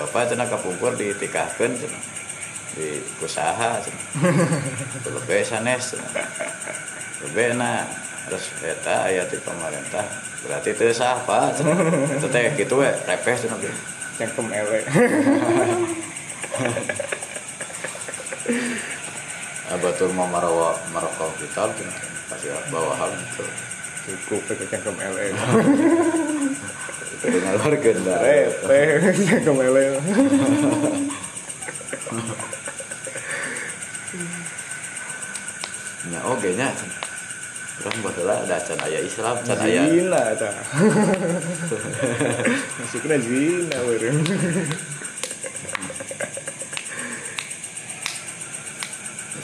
bapak cenah kapungkur ditikahkeun cenah di usaha cenah lebih sanes cenah lebih na terus eta aya di pemerintah berarti itu sah pak cenah itu teh gitu we repeh cenah ge. cangkem ewe. Abatur mau marokok kita pasti bawa hal itu cukup pakai cangkem itu dengan warga repe cangkem ewe nya oge nya. Urang baheula ada can aya Islam, can aya zina ta masuknya zina beureum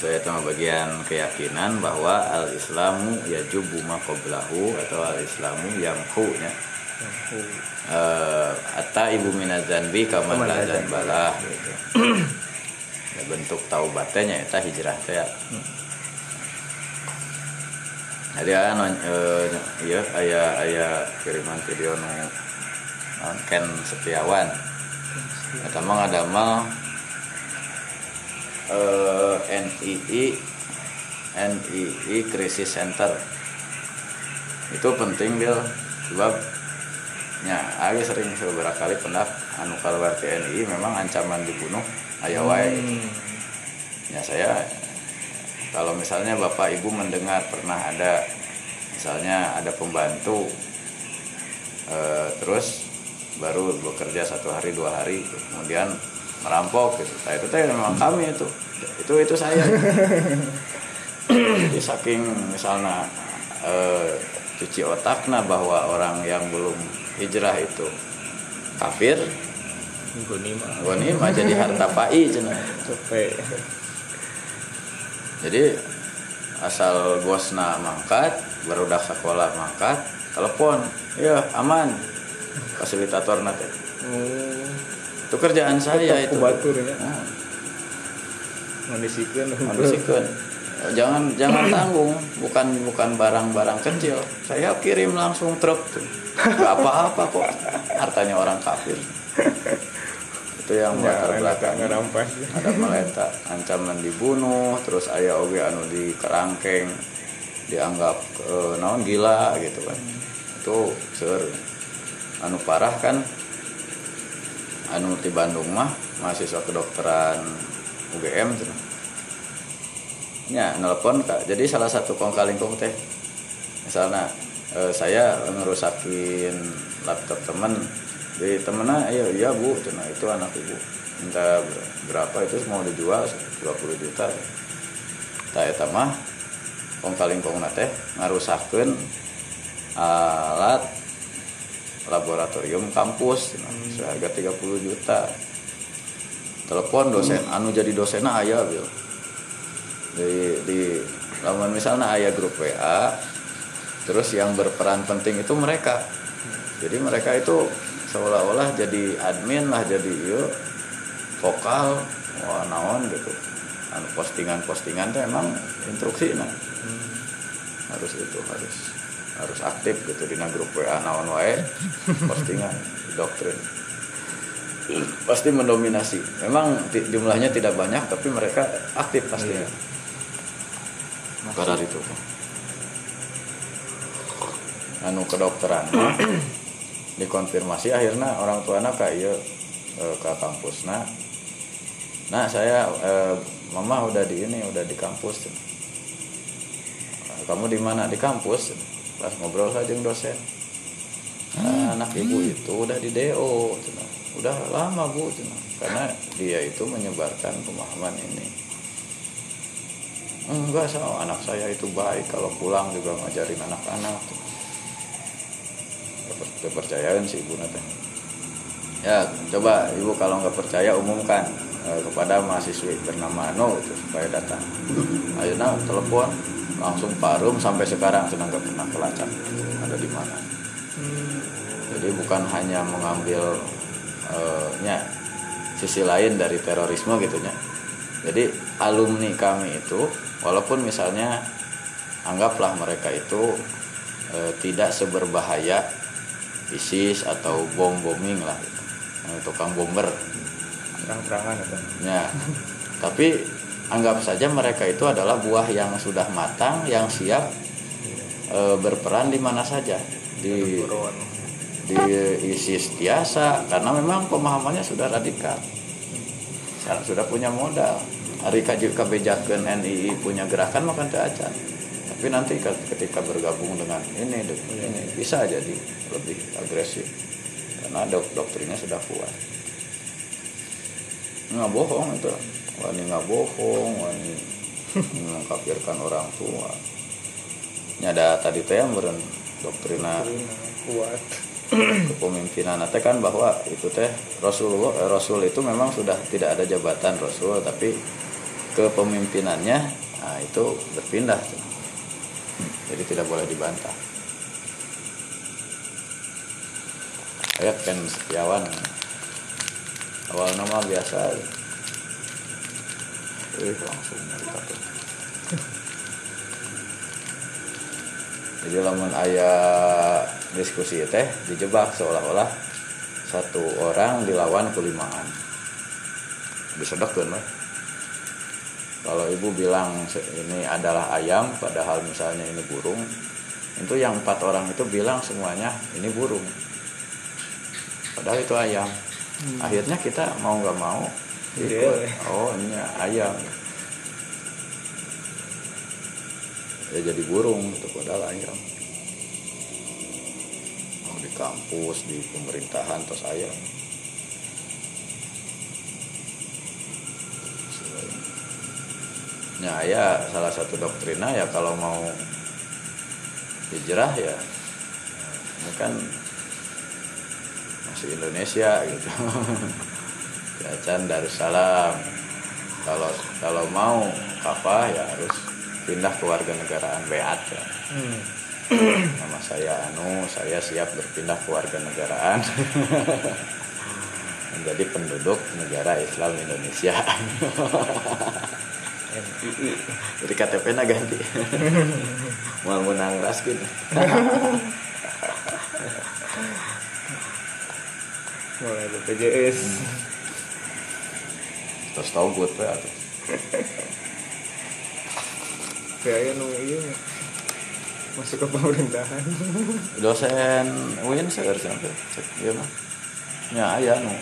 saya itu bagian keyakinan bahwa al Islamu yajubu ma qablahu atau al Islamu yamhu nya. Eh ata ibu minazanbi kaman la la zanbalah gitu. Ya, bentuk taubatnya eta hijrah teh. ya. Jadi anu eh, iya aya aya kiriman video nu Ken Setiawan. Eta mah ngadamel eh, NII NII Crisis Center. Itu penting Bill sebab ya aku sering beberapa kali pernah anu keluar TNI memang ancaman dibunuh aya wae. Hmm. ya saya kalau misalnya bapak ibu mendengar pernah ada misalnya ada pembantu eh, terus baru bekerja satu hari dua hari kemudian merampok gitu. Saya itu teh memang kami itu. Itu itu saya. Jadi saking misalnya eh, cuci otakna bahwa orang yang belum hijrah itu kafir Goni mah jadi harta pai capek. Jadi asal bosna mangkat barudak sekolah mangkat telepon ya aman. Fasilitator oh itu kerjaan saya itu. kubatur ya. Nah, manisikeun habisikeun. jangan jangan tanggung. Bukan bukan barang-barang kecil. Saya kirim langsung truk tuh. Gak apa-apa kok. Hartanya orang kafir. Itu yang ya latar belakang. ada maleta ancaman dibunuh terus ayah oge anu di kerangkeng dianggap eh, naon gila gitu kan. Itu seur anu parah kan anu di Bandung mah mahasiswa kedokteran UGM cenah ya nelpon kak. Jadi salah satu kong kalingkung teh misalnya eh, saya ngerusakin laptop temen di temennya iya iya bu. Cenah itu anak ibu. Minta berapa itu mau dijual 20 juta. Tak eta mah kong kalingkung teh ngarusakeun alat laboratorium kampus cenah, seharga 30 juta. Telepon dosen anu jadi dosenna aya bil. Di di lamun misalnya ayah grup WA terus yang berperan penting itu mereka. Jadi mereka itu seolah-olah jadi admin lah jadi yuk vokal wah naon gitu. Anu postingan-postingan tuh emang instruksi nah. Harus itu harus harus aktif gitu di grup WA naon wae postingan doktrin. Pasti mendominasi. Memang jumlahnya tidak banyak tapi mereka aktif pastinya Barat itu. Anu kedokteran dikonfirmasi akhirnya orang tua anak kayak ke kampus. Nah nah saya eh, mama udah di ini udah di kampus. Kamu di mana di kampus pas ngobrol saja dengan dosen. "Ah, anak ibu itu udah di DO cenah. udah lama bu cenah. karena dia itu menyebarkan pemahaman ini. Enggak sama anak saya itu baik. Kalau pulang juga ngajarin anak-anak. Kepercayaan si ibu nanti. Ya coba ibu kalau nggak percaya umumkan eh, kepada mahasiswi bernama Ano itu supaya datang. Akhirnya telepon langsung parum sampai sekarang sedang nggak pernah pelacak ada di mana? Jadi bukan hanya mengambil eh, nya sisi lain dari terorisme gitunya jadi alumni kami itu walaupun misalnya anggaplah mereka itu eh, tidak seberbahaya ISIS atau bom bombing lah gitu. Tukang bomber. Terang-terangan ya tapi anggap saja mereka itu adalah buah yang sudah matang yang siap eh, berperan di mana saja. Di di ISIS biasa karena memang pemahamannya sudah radikal. Sekarang sudah punya modal. Hari kaji kebijakan NII punya gerakan makan acan. Tapi nanti ke- ketika bergabung dengan ini, ini bisa jadi lebih agresif. Karena dok doktrinnya sudah kuat. Nggak bohong itu wani nggak bohong wani mengkafirkan orang tua. Ini ada tadi teh yang beren doktrina kuat. kepemimpinan. Teh kan bahwa itu teh Rasulullah eh, Rasul itu memang sudah tidak ada jabatan Rasul tapi kepemimpinannya nah, itu berpindah jadi tidak boleh dibantah. Ayat kan setiawan. Awal nama biasa eh langsung tuh. jadi lamun ayah diskusi teh dijebak seolah-olah satu orang dilawan kulimaan disedek kan weh. kalau ibu bilang ini adalah ayam padahal misalnya ini burung itu yang empat orang itu bilang semuanya ini burung padahal itu ayam akhirnya kita mau nggak mau Iya, oh ini ayam. Ya jadi burung itu padahal ayam. Mau di kampus di pemerintahan terus ayam. Ya ya salah satu doktrina ya kalau mau hijrah ya ini kan masih Indonesia gitu Can Darussalam kalau kalau mau apa ya harus pindah ke warga negaraan Beat ya. hmm. nama saya Anu saya siap berpindah ke warga negaraan. Menjadi penduduk negara Islam Indonesia. MII jadi KTP na ganti. Mau menang raskin mulai BPJS terus tahu gue tuh atuh. kayak nu iya masuk ke pemerintahan dosen Win seueur sampai cek iya mah. Ya aya nu.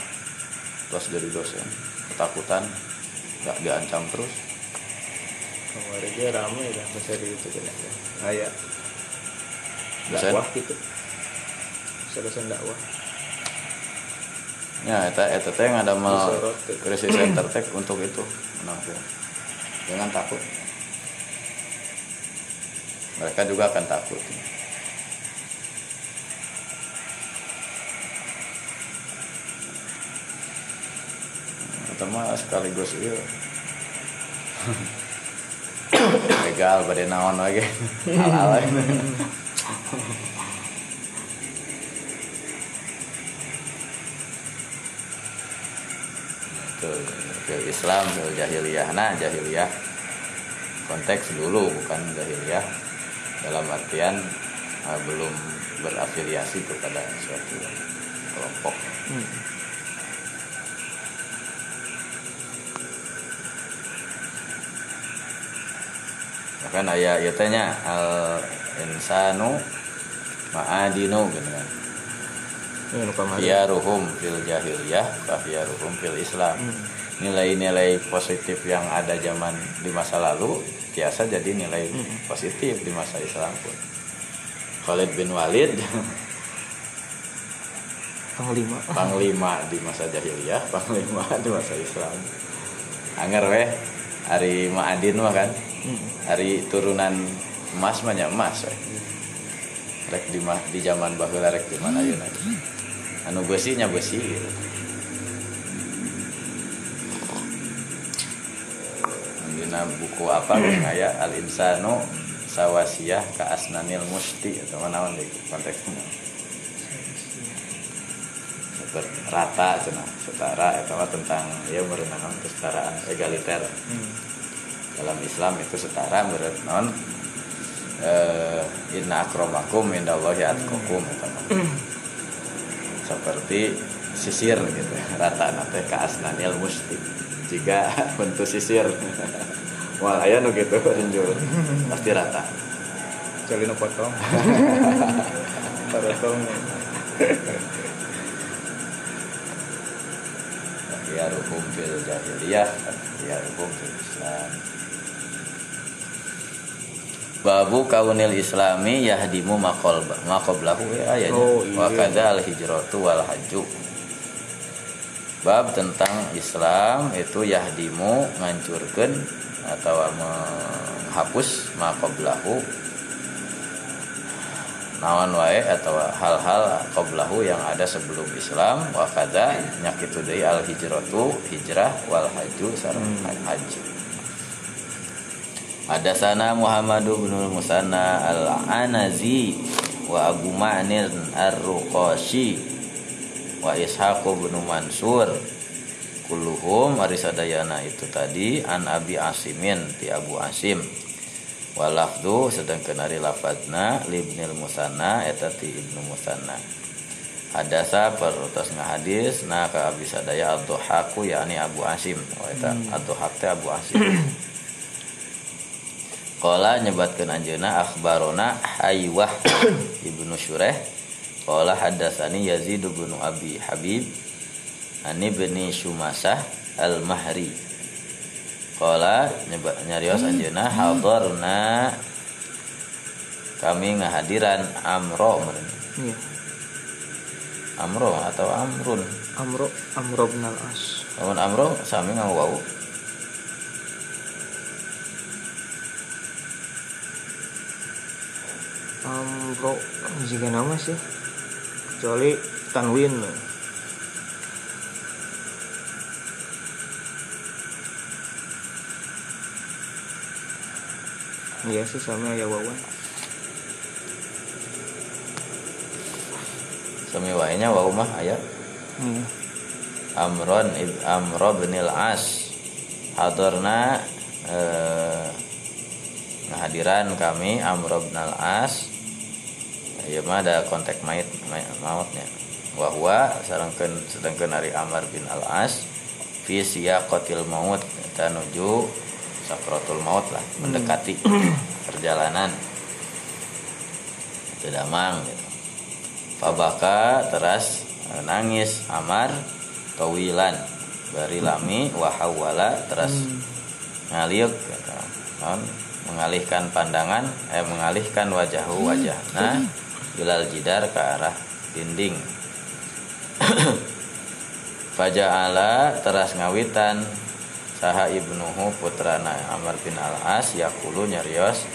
Terus jadi dosen ketakutan nggak diancam terus. Kemarin dia ramai lah besar itu kan. Kayak Dosen? dakwah gitu. Dosen dakwah ya eta eta teh yang ada mal krisis center teh untuk itu menampung. Jangan takut. Mereka juga akan takut. Mah sekaligus iya. Legal pada naon lagi. Halal Fil Islam, fil jahiliyah. Nah, jahiliyah konteks dulu bukan jahiliyah dalam artian uh, belum berafiliasi kepada suatu kelompok. hmm. Bahkan ayat ayatnya al insanu ma'adinu gitu kan. Kamari Khiyaruhum fil jahiliyah, fahiyaruhum fil Islam. Hmm. nilai-nilai positif yang ada zaman di masa lalu biasa jadi nilai Mm. positif di masa Islam pun. Khalid bin Walid panglima panglima di masa jahiliyah, panglima di masa Islam. Anger weh hari Ma'adin mah kan, Hmm. hari turunan emas banyak emas weh. rek di di zaman baheula rek di mana ayeuna anu besi nya besi gitu. dina buku apa aya al insanu sawasiyah ka asnanil musti atau mana deh konteksnya seperti rata cenah setara atau tentang ya merenang kesetaraan egaliter hmm. dalam Islam itu setara menurut non eh, inna akromakum indallahi atqakum gitu. Seperti sisir gitu. Rata nanti ke asnanil musti. Jika bentuk sisir. Wah aya nu gitu injur pasti rata. Kecuali nu potong. Potong. ya hukum fil jahiliyah ya hukum fil islam Babu kaunil islami yahdimu maqol maqoblahu ya ayatnya Oh, iya. wa kadza al hijratu wal hajju. Bab tentang Islam itu yahdimu ngancurkeun atau menghapus maqoblahu naon wae atau hal-hal qoblahu yang ada sebelum Islam wa kadza nyakitu deui al hijratu hijrah wal hajju sareng haji Hadasana Muhammad bin Musanna al-Anazi wa Abu Ma'nir ar-Ruqashi wa Ishaq bin Mansur. Kulluhum arisadayana itu tadi an Abi Asimin ti Abu Asim. Walafdu sedangkan ari lafadna libnil musanna eta ti ibnu musanna. Hadasa perutas ngahadis nah ka abi sadaya ad-dhahaku yakni Abu Asim. Oh eta ad-dhahak teh Abu Asim Qala nyebatkeun anjeunna akhbarona Haywah Ibnu Syureh Qala hadatsani Yazid bin Abi Habib Ani bin Syumasah Al-Mahri Qala nyebat nyarios anjeunna hadarna kami ngahadiran Amro. Iya. Amro atau Amrun Amro Amro bin al-As. Lamun Amro sami ngau wau Amro jika nama sih kecuali Tanwin Iya sih sama ya wawan Sami wae nya wau mah aya Iya Amron ib Amro bin As hadarna eh, hadiran kami Amro bin As Ieu mah ada kontak mait ma- mautnya wa huwa sarengkeun sedengkeun ari Amr bin Al As fi siyaqatil maut eta nuju sakratul maut lah mendekati perjalanan. Itu damang gitu. Fabaka teras eh, nangis Amar tawilan bari lami wahawala teras. Ngaliuk gitu. Non, mengalihkan pandangan eh mengalihkan wajahu wajahna bilal jidar ke arah dinding. Faja'ala teras ngawitan. Saha ibnuhu putrana Amr bin Al-As yakulu nyarios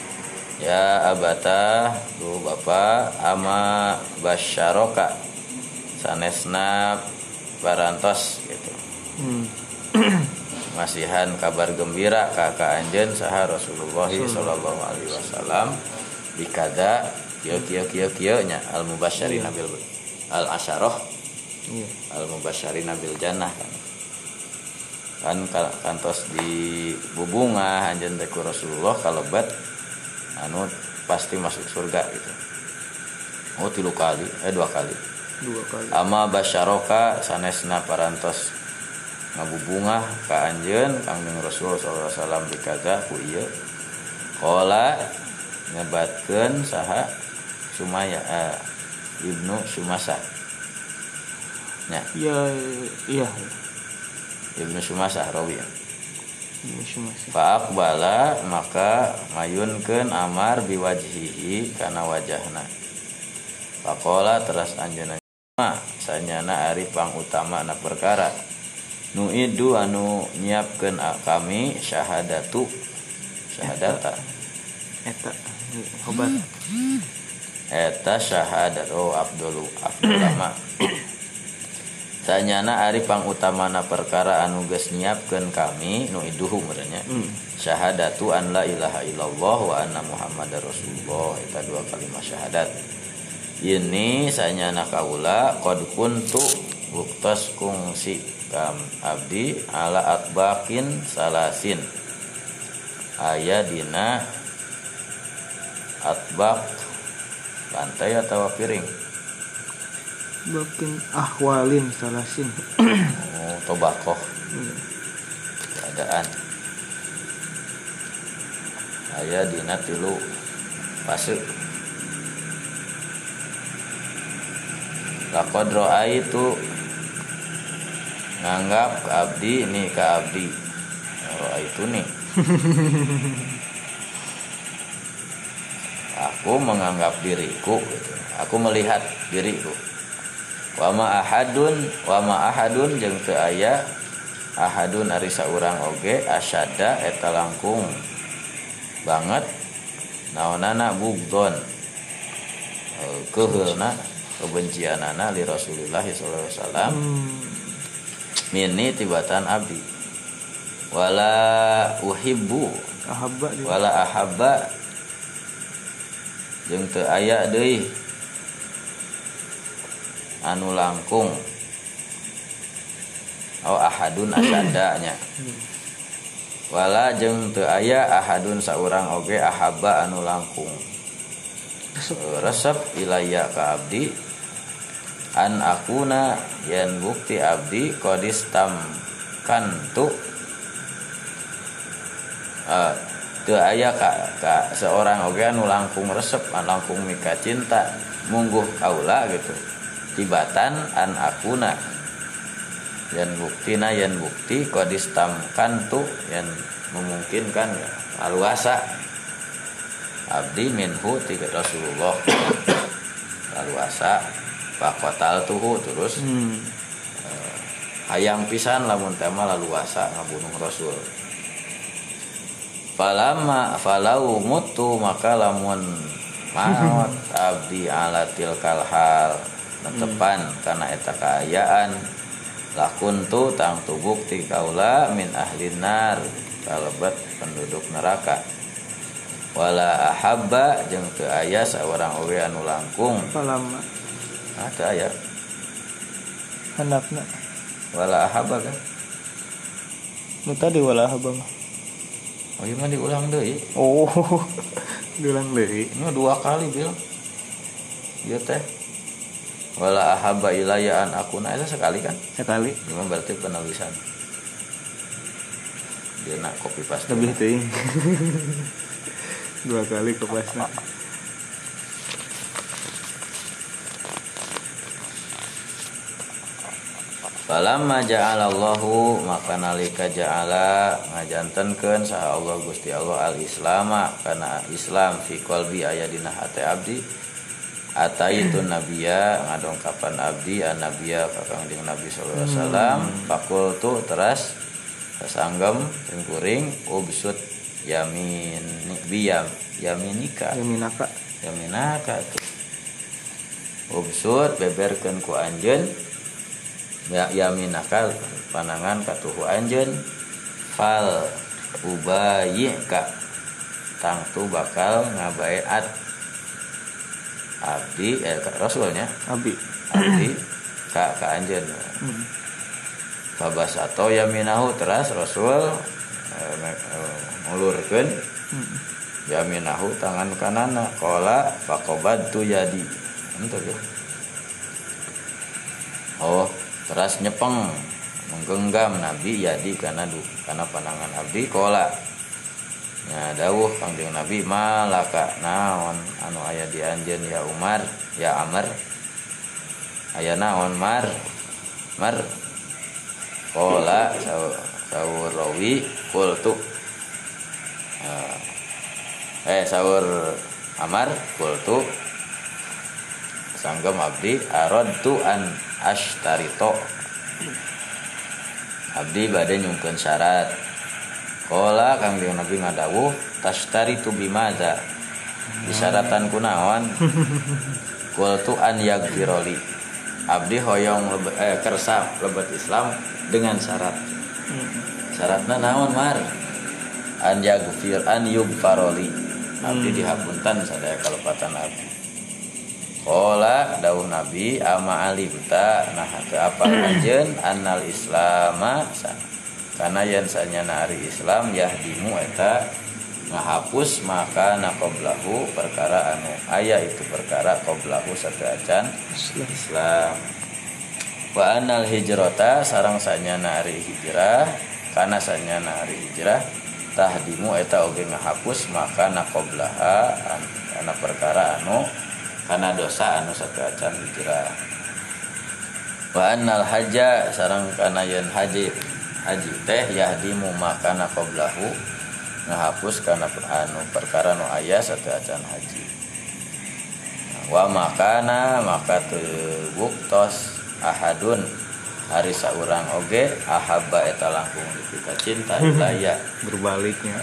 Ya abata Duh bapak Ama basyaroka Sanesna Barantos gitu. Hmm. Masihan kabar gembira kakak anjen saha Rasulullah Sallallahu alaihi wasallam. Bikada Kio kio kio kio nya Al mubasyarin nabil Al asyaroh Iya. Al mubasyarin nabil jannah kan. Kan ka- kantos di bubunga anjen deku Rasulullah kalau bet anu pasti masuk surga gitu. Oh tilu kali eh dua kali. Dua kali. Ama basyaroka sanesna parantos ngabubunga ka anjeun kangdeng Rasul sallallahu alaihi wasallam bikaza ku ieu. Qala nyebatkeun saha Sumaya eh, Ibnu Sumasa. Nya Iya Iya. Ibnu Sumasa rawi sih Fa'aqbala maka mayunkeun Amar biwajhihi kana wajahna. Faqala teras anjeunna. Ma sanyana ari pang utama na perkara. Nu idu anu nyiapkeun a- kami syahadatu. Syahadata. Eta Obat eta syahadat oh Abdul Abdul lama Tanyana ari pang utamana perkara anu geus nyiapkeun kami nu iduhu merenya Hmm. syahadatu an la ilaha illallah wa anna muhammadar rasulullah. Eta dua kalimat syahadat. Ini sanyana kaula qad kuntu buktos kungsi kam abdi ala atbakin salasin. Aya dina atbak lantai atau piring? Bakin ahwalin salasin. oh, tobakoh. Hmm. keadaan. Aya dina tilu fase. Lakod roa itu nganggap ke abdi nih ke abdi. Roa itu nih aku menganggap diriku gitu. aku melihat diriku. Wama ahadun wama ahadun jeung teu aya ahadun ari saurang oge asyada eta langkung banget naonana bugdon. Eh, keheulna kebencianana li Rasulullah sallallahu alaihi wasallam. Hmm. mini tibatan abdi. Wala uhibbu. Ahabba wala ahabba jeung teu aya deui. Anu langkung. Oh ahadun asadanya wala jeung teu aya ahadun saurang oge ahabba anu langkung. Resep. Ilaya ka abdi. An akuna yan bukti abdi kodis tam kantu uh, teu aya ka, ka seorang oge anu langkung resep an langkung mika cinta. Mungguh kaula gitu. Tibatan an akuna. Yan buktina yan bukti kodis tam kantu yan memungkinkan ya. Aluasa. Abdi minhu tiga Rasulullah. Aluasa. Pakotal tuhu terus. Hmm. hayang pisan lamun tema laluasa ngabunuh Rasul Falama falau mutu maka lamun maut abdi ala tilkal hal netepan karena eta kaayaan. Lakuntu tang tubuk ti kaula min ahlin nar kalebet penduduk neraka. Wala ahabba jeung teu aya saurang oge anu langkung. Apa lama? ah teu aya. Handapna. wala ahabba kan Nu tadi wala ahabba mah. Oh iya mah diulang deui Oh. Diulang deui. ini dua kali bil iya teh wala ahabba ilaya an akuna itu sekali kan Sekali. mah berarti penulisan dia nak copy paste Lebih teuing. Dua kali kepasna. Falamma ja'alallahu maka nalika ja'ala ngajantenkeun saha Allah Gusti Allah al-islama kana Islam fi qalbi aya dina hate abdi. Ataitu nabiya ngadongkapan abdi an nabiya ka kangjeng Nabi sallallahu alaihi wasallam. Fakultu teras kasanggem jeung kuring ubsut yamin biyam yaminika. Yaminaka. yaminaka tuh ubsut beberkeun ku anjeun ya yaminaka panangan katuhu anjeun fal ubayi ka tangtu bakal ngabaeat abdi eh rasulnya? Abi. abdi ka ka anjeun Hmm. babas atau yaminahu teras rasul eh, eh, ngulurkeun. Hmm. yaminahu tangan kanana kola pakobat tu yadi. Untuk ya oh teras nyepeng. Menggenggam nabi yadi karena du karena panangan abdi kola. Ya dawuh kangjeng nabi malaka naon? Anu aya di anjeun ya umar ya amar aya naon mar? Mar? Kola saur rawi kultu. Eh sahur Amar kultu sanggem abdi. Aradtu an ashtarito. Abdi bade nyungkeun syarat. Kola kangjeng Nabi ngadawuh tashtaritu bimaza disyaratan kunaon kultu an yagfiroli abdi hoyong lebe, eh, kersa lebet Islam dengan syarat. Syaratnya naon mar? An yagfir an yugfaroli abdi dihapuntan sadaya kalepatan abdi Kola daun Nabi ama alibta nah apa anjen annal islama sana. Karena yang sanya nari Islam yahdimu eta ngahapus maka nakoblahu perkara anu. Ayah itu perkara koblahu satu acan Islam. Wa anal hijrota sarang sanya nari hijrah. Karena sanya nari hijrah tahdimu eta oge ngahapus maka nakoblaha karena perkara anu karena dosa anu satu acan hijrah wa annal haja sarang kana yen haji haji teh yahdimu makana qablahu ngahapus kana anu perkara nu aya satu acan haji. Wa makana maka buktos ahadun hari saurang oge ahabba eta langkung kita cinta ilaya berbaliknya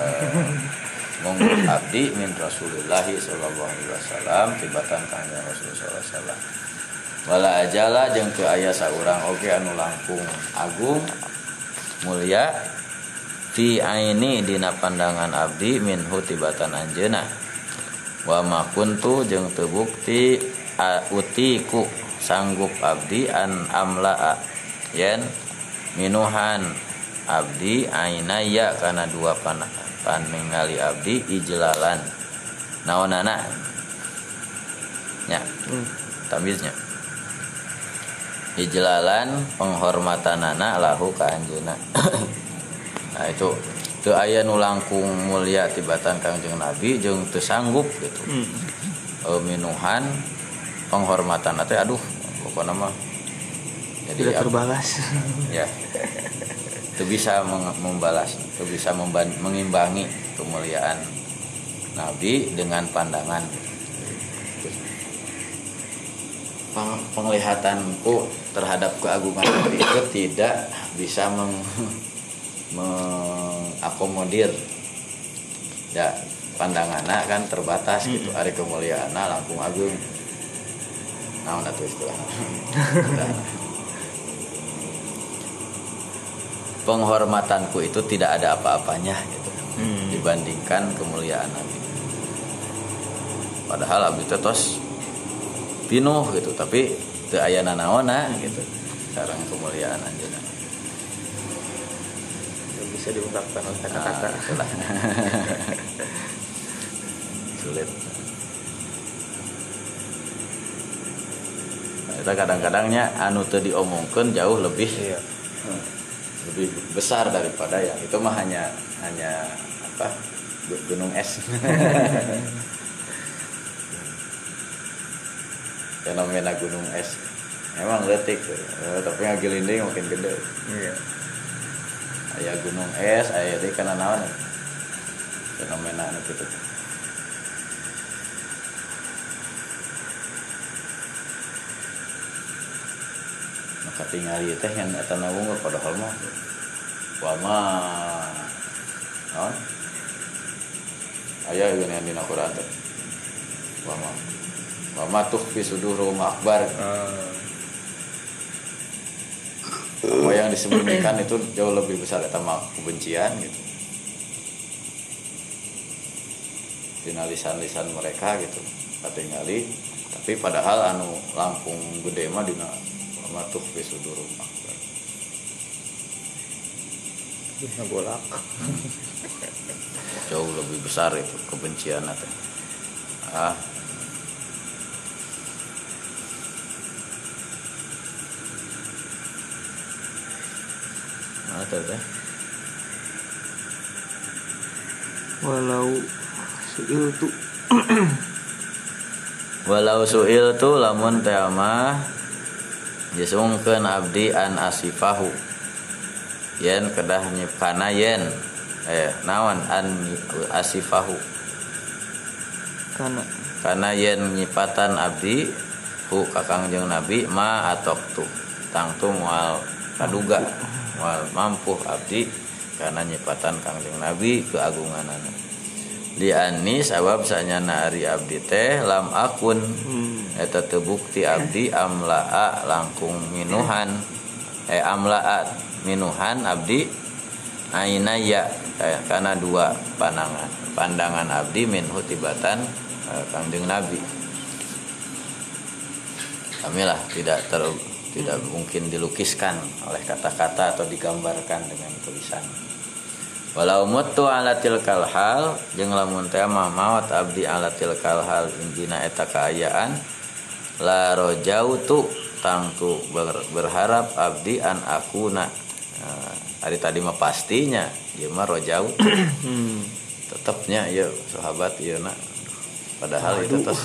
monggo abdi min Rasulullah sallallahu alaihi wasallam tibatan kanjeng Rasul sallallahu alaihi wasallam. Wala ajala jeung teu aya saurang oge anu langkung agung mulia fi aini dina pandangan abdi minhu tibatan anjeuna. Wa ma kuntu jeung teu bukti utiku sanggup abdi an amlaa yen minuhan abdi ainaya kana dua panah pan ningali abdi ijlalan. Naonana nya. Tamiznya ijlalan penghormatanana lahu ka anjeuna nah itu teu aya nu langkung mulia tibatan kangjeng nabi jeung teu sanggup gitu. Hmm. e, minuhan penghormatan teh aduh pokoknya mah. Tidak ab- terbalas. Ya itu bisa membalas itu bisa mengimbangi kemuliaan Nabi dengan pandangan. Peng- penglihatanku terhadap keagungan Nabi itu tidak bisa meng- mengakomodir. Ya pandangannya kan terbatas gitu hari kemuliaan langkung agung. Nah atuh istilah penghormatanku itu tidak ada apa-apanya gitu Hmm. dibandingkan kemuliaan Nabi. Padahal Abi teh tos pinuh gitu, tapi teu aya nanaona gitu. Sareng kemuliaan anjeunna. Bisa diungkapkan oleh kata-kata Nah. Sulit. Nah, itu kadang-kadangnya anu teu diomongkeun jauh lebih iya lebih besar daripada yang itu mah hanya hanya apa gu- gunung es. Fenomena gunung es. Emang letik. Eh, tapi ngagilinding makin gede. Iya. Aya gunung es aya di kana naon? Fenomena anu tinggal teh yang eta nawung padahal mah wama naon? Aya geus yang dina Quran teh. Wama wama tukhfi sudurum akbar. Apa yang disembunyikan itu jauh lebih besar eta mah kebencian gitu. Dina lisan-lisan mereka gitu katingali. Tapi padahal anu langkung gede mah dina matuh fi sudurum akbar bisa bolak jauh lebih besar itu kebencian teh ah. Teh teh walau suil tu. Walau suil tu lamun teh mah disungkeun abdi an asifahu. Yen kedah nyipkana yen eh naon an asifahu? Karena karena yen nyipatan abdi hu kakang jeung nabi ma atok tu tangtu moal kaduga moal mampu abdi karena nyipatan kangjeng nabi keagunganana. Di ani sabab sanyana ari abdi teh lam akun. Hmm. Eta tebukti abdi amlaa langkung minuhan. Eh amlaa minuhan abdi ainaya eh, karena dua pandangan. Pandangan abdi minhu tibatan eh, kangjeng nabi. Kamilah tidak ter tidak mungkin dilukiskan oleh kata-kata atau digambarkan dengan tulisan. Walau mutu ala tilkal hal jeung lamun teh abdi ala tilkal hal dina eta kaayaan la rojautu tangtu ber, berharap abdi an akuna. Nah, hari tadi mah pastinya ieu mah rojau tetapnya ya sahabat ieu na. Padahal itu terus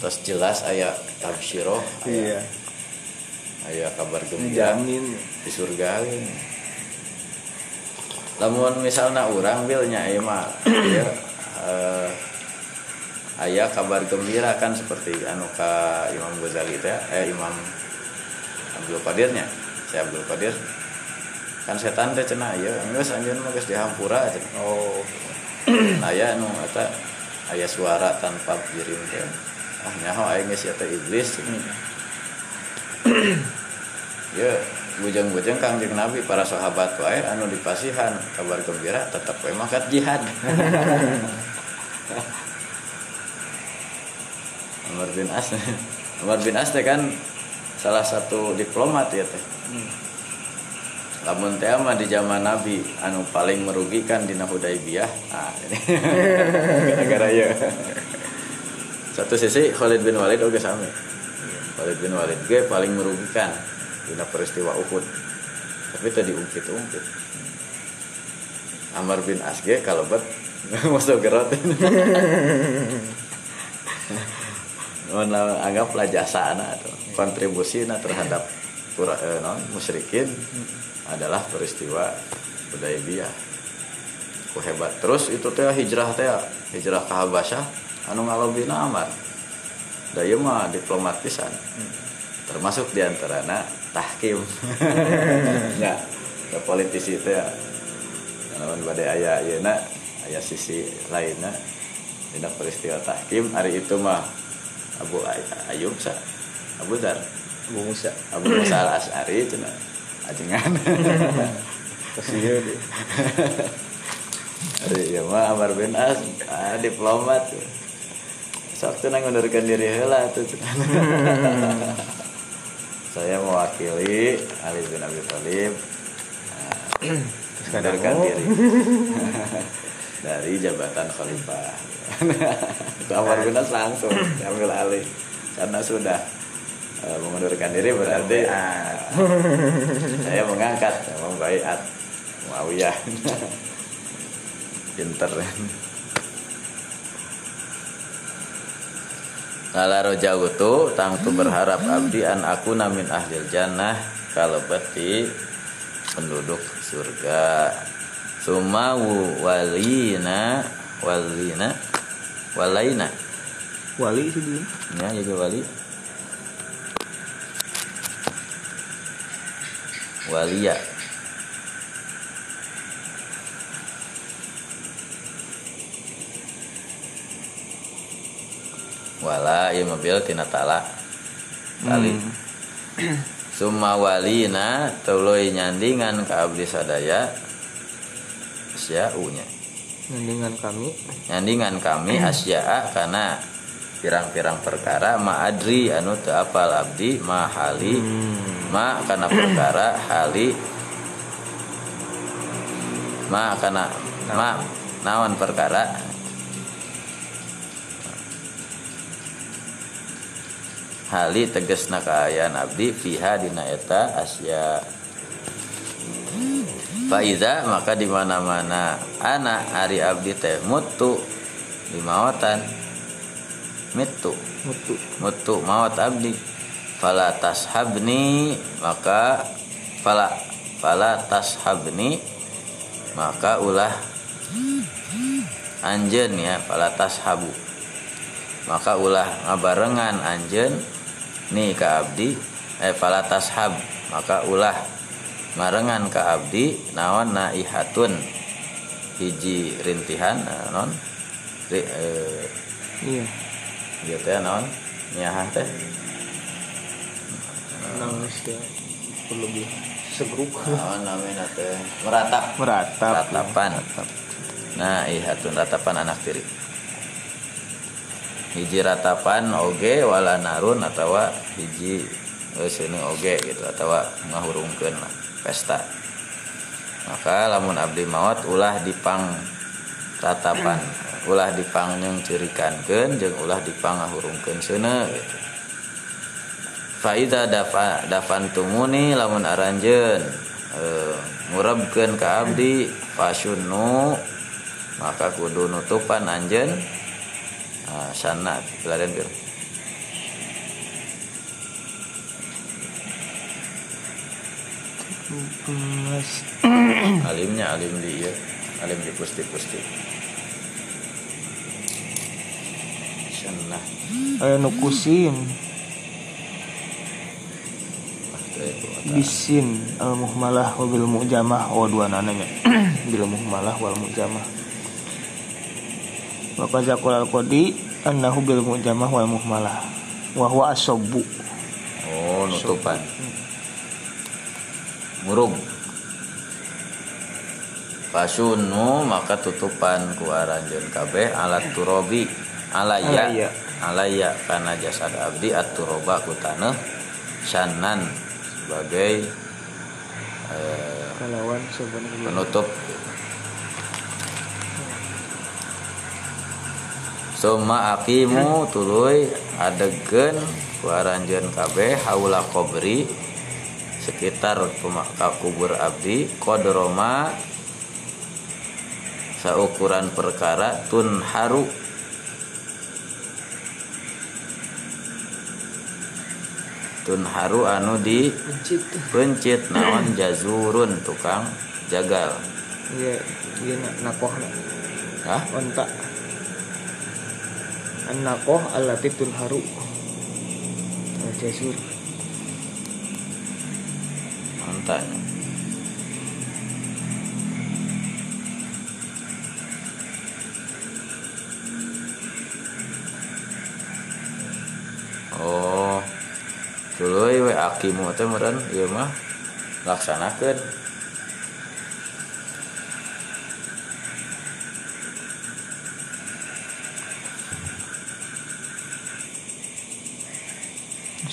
terus jelas aya tabsyirah aya iya. aya kabar gembira jamin di surga. Ini lamun misalnya orang bilnya ieu mah ieu eh, aya kabar gembira kan seperti anu ka Imam Ghazali teh eh Imam Abdul Qadirnya. Saya Abdul Qadir kan setan teh cenah ieu geus anjeun mah geus dihampura cenah oh. Nah aya nu eta aya suara tanpa kirim teh. Ah nyaho aing geus eta iblis. Ya bujang-bujang kangjeng Nabi para sahabat wae anu dipasihan kabar gembira tetap wae makat jihad Umar bin As. Umar bin As teh kan salah satu diplomat ya teh. Lamun teh mah di zaman Nabi anu paling merugikan di Hudaibiyah nah ini. Gara-gara ya satu sisi Khalid bin Walid oke sami. Khalid bin Walid ge paling merugikan dina peristiwa Uhud. Tapi tadi ungkit-ungkit Amr bin As ge kalebet masuk gerot anggaplah jasa atau kontribusi terhadap pura, eh, non musyrikin adalah peristiwa Hudaybiyah. Ku hebat. Terus itu teh hijrah teh hijrah ke Habasyah anu ngalobina Amar. Da ieu mah diplomat pisan termasuk diantarana tahkim. Ya ya politisi teh. Lawan badai aya ayeuna aya sisi lainnya. Dina peristiwa tahkim hari itu mah Abu Ay- Ayub sa Abu Dar. Abu Musa. Abu Musa al As'ari cenah ajengan. Kasieu deh Hari ya mah Amar bin As ah, diplomat. Sok cenah ngundurkan diri heula tuh saya mewakili Ali bin Abi Thalib. Mengundurkan mau. diri dari jabatan khalifah. Amar bin langsung ambil alih. Karena sudah eh, mengundurkan diri berarti ah, saya mengangkat saya membaiat Muawiyah. Pinter. Lalaro jauh tu tangtu berharap abdi an aku namin ahlil jannah kalau beti penduduk surga sumawu walina walina walaina. Wali dulu. Ya jadi wali. Walia. Wala ieu mobil tina tala. Tali. Summa walina tuluy nyandingan ka abdi sadaya asya'unya dengan kami. Nyandingan kami asya'a karena pirang-pirang perkara ma'adri anu teu apal abdi ma hali ma kana perkara hali ma kana ma naon? perkara. Hali tegesna kaayaan abdi fiha dina eta asya Faiza maka di mana-mana. Anak hari abdi teh mutu. Di mawatan mitu. Mutu. Mutu maut abdi. Fala tashabni maka fala fala tashabni maka ulah anjen ya fala tashabu. Maka ulah ngabarengan anjen nih ka abdi eh fala tashab maka ulah marengan ka abdi naon naihatun hiji rintihan nah, non? Ri, eh, iya. ieu teh naon? Nyaha teh? Nangis ya perlu lebih segruk naon namanya teh? Meratap. Meratap. Ratapan. Nah ihatun ratapan anak tiri. Hiji ratapan oge wala narun atau hiji sini oge gitu atau ngahurungkeun lah pesta. Maka lamun abdi maut ulah dipang ratapan ulah dipang yang cirikankeun jeung ulah dipang ngahurungkeun seuneu gitu. Faida dafa dafantumuni lamun aranjeun eh, ngurabkeun ka abdi fasyunnu maka kudu nutupan anjeun nah, sana peladen bir alimnya alim di ieu alim di pusti-pusti. Sana aya nu kusin bisin al muhmalah wa bil mu'jamah oh dua nananya. Bil muhmalah wal mu'jamah wa qazaqul al qadi annahu bil mu'jamah wal muhmalah wa huwa asobbu. Oh nutupan murung. Pasunu maka tutupan ku aranjeun kabeh alat turobi. Alaya. Alaya. alaya kana jasad abdi aturoba ku sanan sebagai eh, penutup. Suma akimu tuluy adegeun ku aranjeun kabeh haula qabri sekitar kubur abdi kodroma saukuran perkara tun haru tun haru anu di pencit. pencit naon jazurun tukang jagal. Iya iya nak nakoh. Hah? onta. An nakoh alati tunharu. Jazur Oh. Tuluy we akimu teh meureun ieu mah laksanakeun.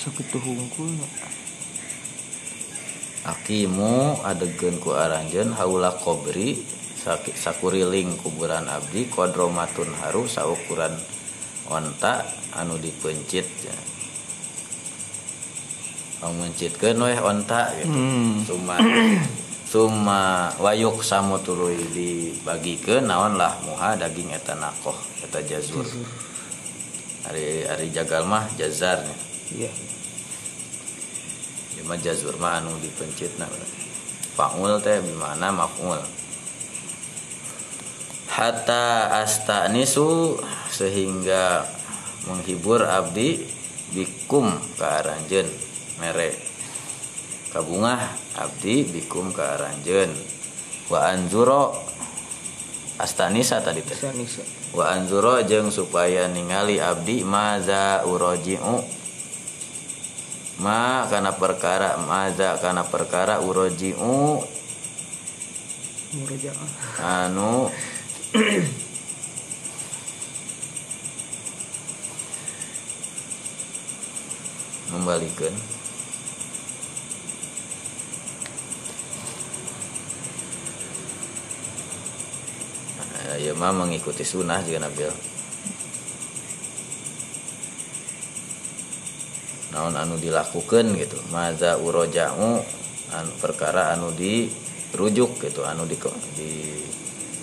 sakit tuh hungkul Akimu adegeun ku aranjeun haula qabri sak- sakuriling kuburan abdi kodromatun haru saukuran onta anu dipencit ya. Mencitkeun weh onta gitu. hmm. Suma suma wayuk samu tuluy dibagikeun naon lah muha daging eta nakoh eta jazur. Ari ari jagal mah jazarnya. iya Ieu mah jazur mah anu dipencitna. Fa'ul teh bimana maf'ul. Hatta astanisu sehingga menghibur abdi bikum ke aranjeun mere kabungah abdi bikum ke aranjeun wa anzuro astanisa tadi teh wa anzuro jeung supaya ningali abdi maza uroji'u ma kana perkara maza kana perkara uroji'u. Anu. Membalikan. Ya mah mengikuti sunnah juga nabil naon anu dilakukan gitu. Maza uroja'u anu perkara anu dirujuk gitu anu di di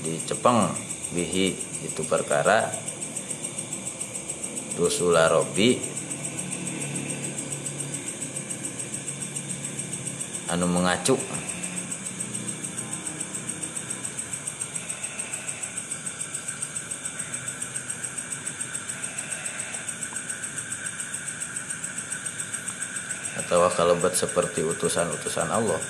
dicepeng bihi itu perkara rusula robbi. Anu mengacu atau kalebat seperti utusan-utusan Allah.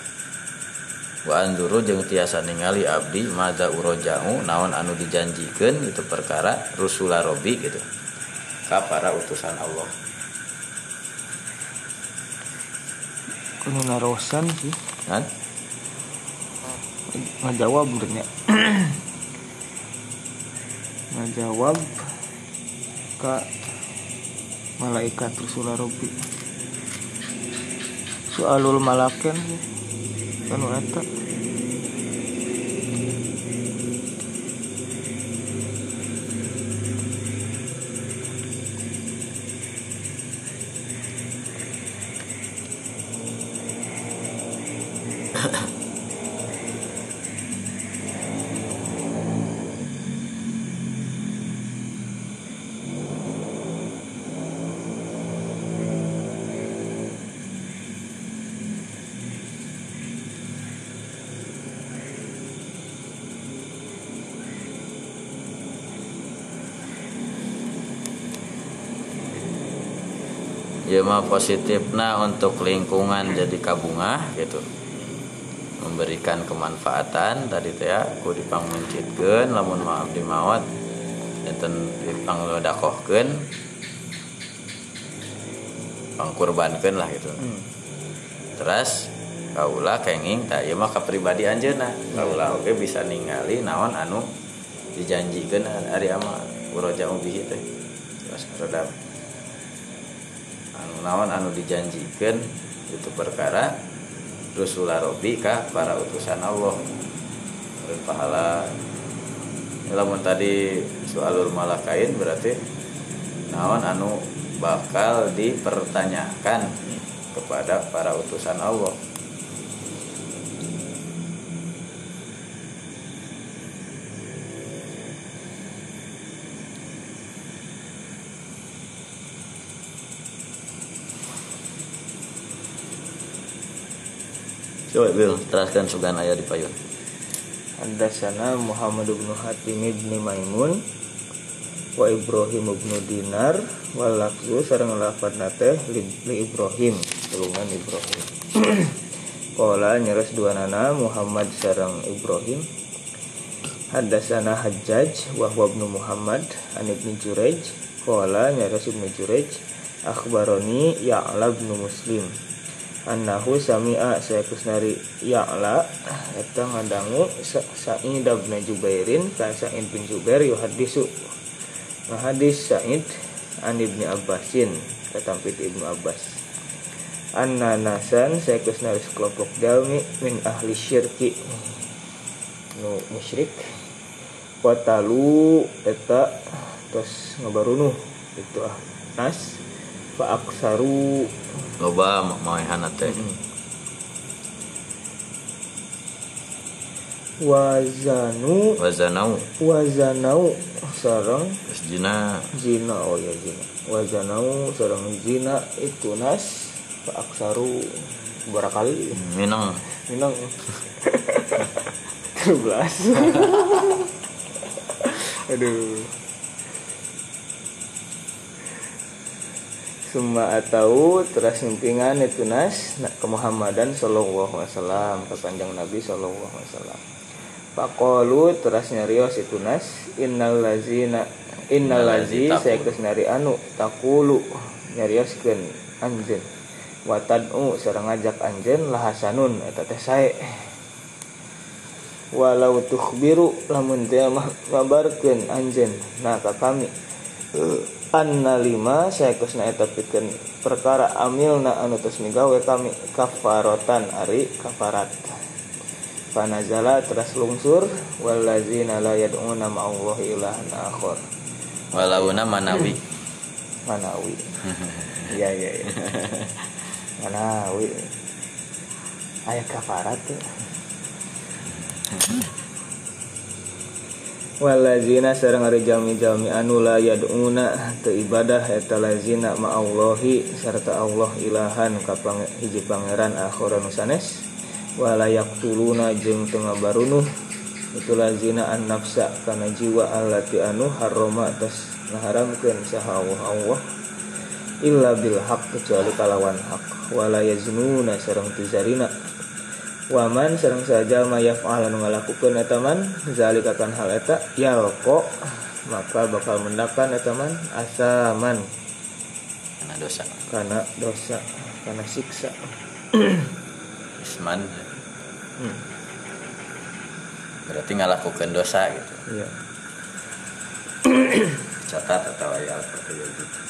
Wa anzuru jeung tiasa ningali abdi maza urojau naon anu dijanjikeun itu perkara rusula robi gitu. Ka para utusan Allah. Nu narosan sih. Kan ngajawab bernya ngajawab ka malaikat Rasulullah Robi soalul malaken kan eta ya mah positifna untuk lingkungan jadi kabungah gitu. Memberikan kemanfaatan tadi teh ya ku dipang mencitkeun lamun maaf di mawat enten dipang ledakohkeun pangkurbankeun lah gitu. Hmm. terus kaula kenging tak ieu mah pribadi anjeunna. Kaula oge bisa ningali naon anu dijanjikeun ari ama uroja ubihi teh. Terus anu naon anu dijanjikeun itu perkara Rasulullah Robi ka para utusan Allah. Dan pahala. Lamun tadi soalul malakain berarti naon anu bakal dipertanyakan kepada para utusan Allah Coba Bil, teraskan sugan ayah di payun. Hadasana Muhammad bin Hatim bin Maimun wa Ibrahim bin Dinar wa lafzu sareng lafad nate li, li Ibrahim tulungan Ibrahim. Kola nyeres dua nana Muhammad sareng Ibrahim. Hadasana Hajjaj wa huwa ibnu Muhammad an ibnu Jurej Kola nyeres ibnu Jurej Akhbaroni Ya'la bin Muslim annahu sami'a sayakusnari ya'la eta ngadangu Sa'id bin Jubairin ka Sa'id bin Jubair yuhadisu ngahadis Sa'id an Ibnu Abbasin katampit Ibnu Abbas. Anna nasan sayakusnari sekelompok jalmi min ahli syirki. Nu musyrik. Watalu eta terus ngabarunuh itu ah nas fa aksaru loba maehan teh wazanu. Wazanau. Wazanau sarang. Jina. Zina oh ya zina wazanau sarang zina itu nas. Fa aksaru barakali. Minang. Minang. 13 aduh Suma atau teras nyumpingan itu nas ke Muhammadan sallallahu alaihi wasallam ke panjang Nabi sallallahu alaihi wasallam. Pakolu teras nyarios itu nas innal lazina innal lazi saya nari anu takulu nyarioskeun anjeun watad'u sareng ngajak anjeun lahasanun eta teh sae. Walau tukhbiru lamun teu ngabarkeun anjeun nah ka kami anna lima saya kusna eta pikeun perkara amilna anu tos migawe kami kafarotan ari kafarat. Panazala teras lungsur wallazina la yad'una ma'allahi ilahan akhar. Walauna manawi. Manawi. Iya iya iya. Manawi. Aya kafarat tuh walazina sareng ari jalmi-jalmi anu la yad'una teu ibadah eta lazina ma'allahi sarta Allah ilahan ka hiji pangeran akhir anu sanes. Wala yaqtuluna jeung teu ngabarunuh itu lazina an nafsa kana jiwa allati anu harrama atas ngaharamkeun saha Allah Allah illa bil haq kecuali kalawan hak wala yaznuna sareng tuzarina waman sareng saja mayaf'al anu ngalakukeun eta man? Zalika kan hal eta. Yalqa maka bakal mendakan eta man? Asaman karena dosa. Karena dosa karena siksa. Isman hmm. berarti ngalakukan dosa gitu. Iya. Catat atau ayat seperti itu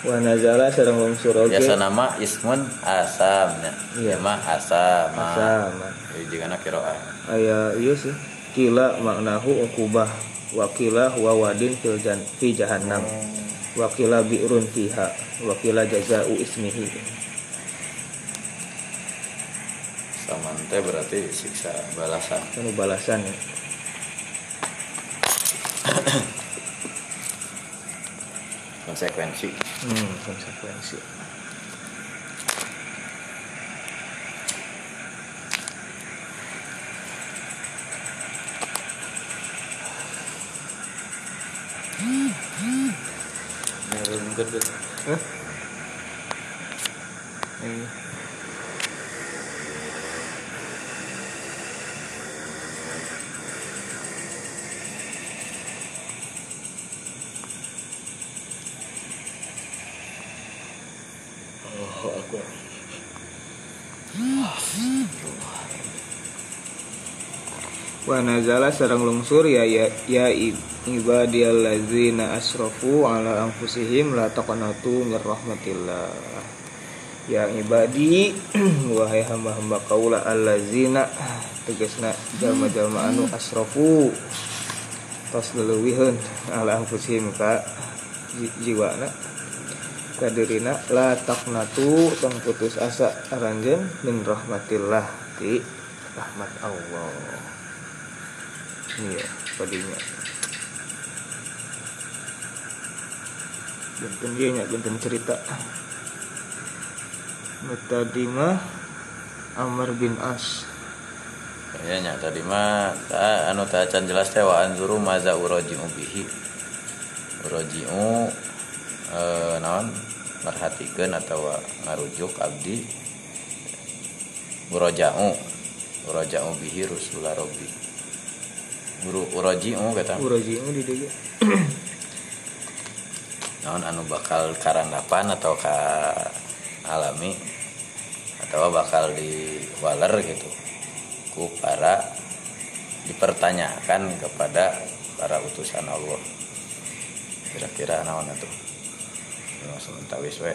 wa nazala sareng lungsur oge biasa nama ismun asamnya Iya. mah asama asaman jadi jangan kiroah aya iya sih. Kila maknahu ukubah. Wa kila huwa wadin fil jan fi jahannam. Wa kila bi'run fiha. Wa kila jaza'u ismihi. Saman teh berarti siksa balasan. Anu balasan ya konsekuensi hmm konsekuensi Hah? Iya. Allahu Akbar. Wa nazala sareng lungsur ya ya, ya ibadiyallazina asrafu ala anfusihim la taqnatu mir rahmatillah. Ya ibadi wahai hamba-hamba kaula allazina tegasna jalma-jalma anu asrafu. Tos leuwihun ala anfusihim ka ji- jiwana kadirina la taqnatu tong putus asa aranjeun min rahmatillah ti rahmat Allah iya padinya benten dia nya cerita. Tadi mah Amr bin As. Kayaknya tadi mah ta, anu tak can jelas teh wa anzuru maza uroji'u bihi. Uroji'u eh, naon? Merhatikeun atau ngarujuk abdi. Uroja'u uroja'u bihi rusula robbi Uru, uroji'u kata. Uraji'u di dia naon anu bakal karandapan atau ka alami atau bakal diwaler gitu. Ku para dipertanyakan kepada para utusan Allah. Kira-kira naon itu? Langsung tawis we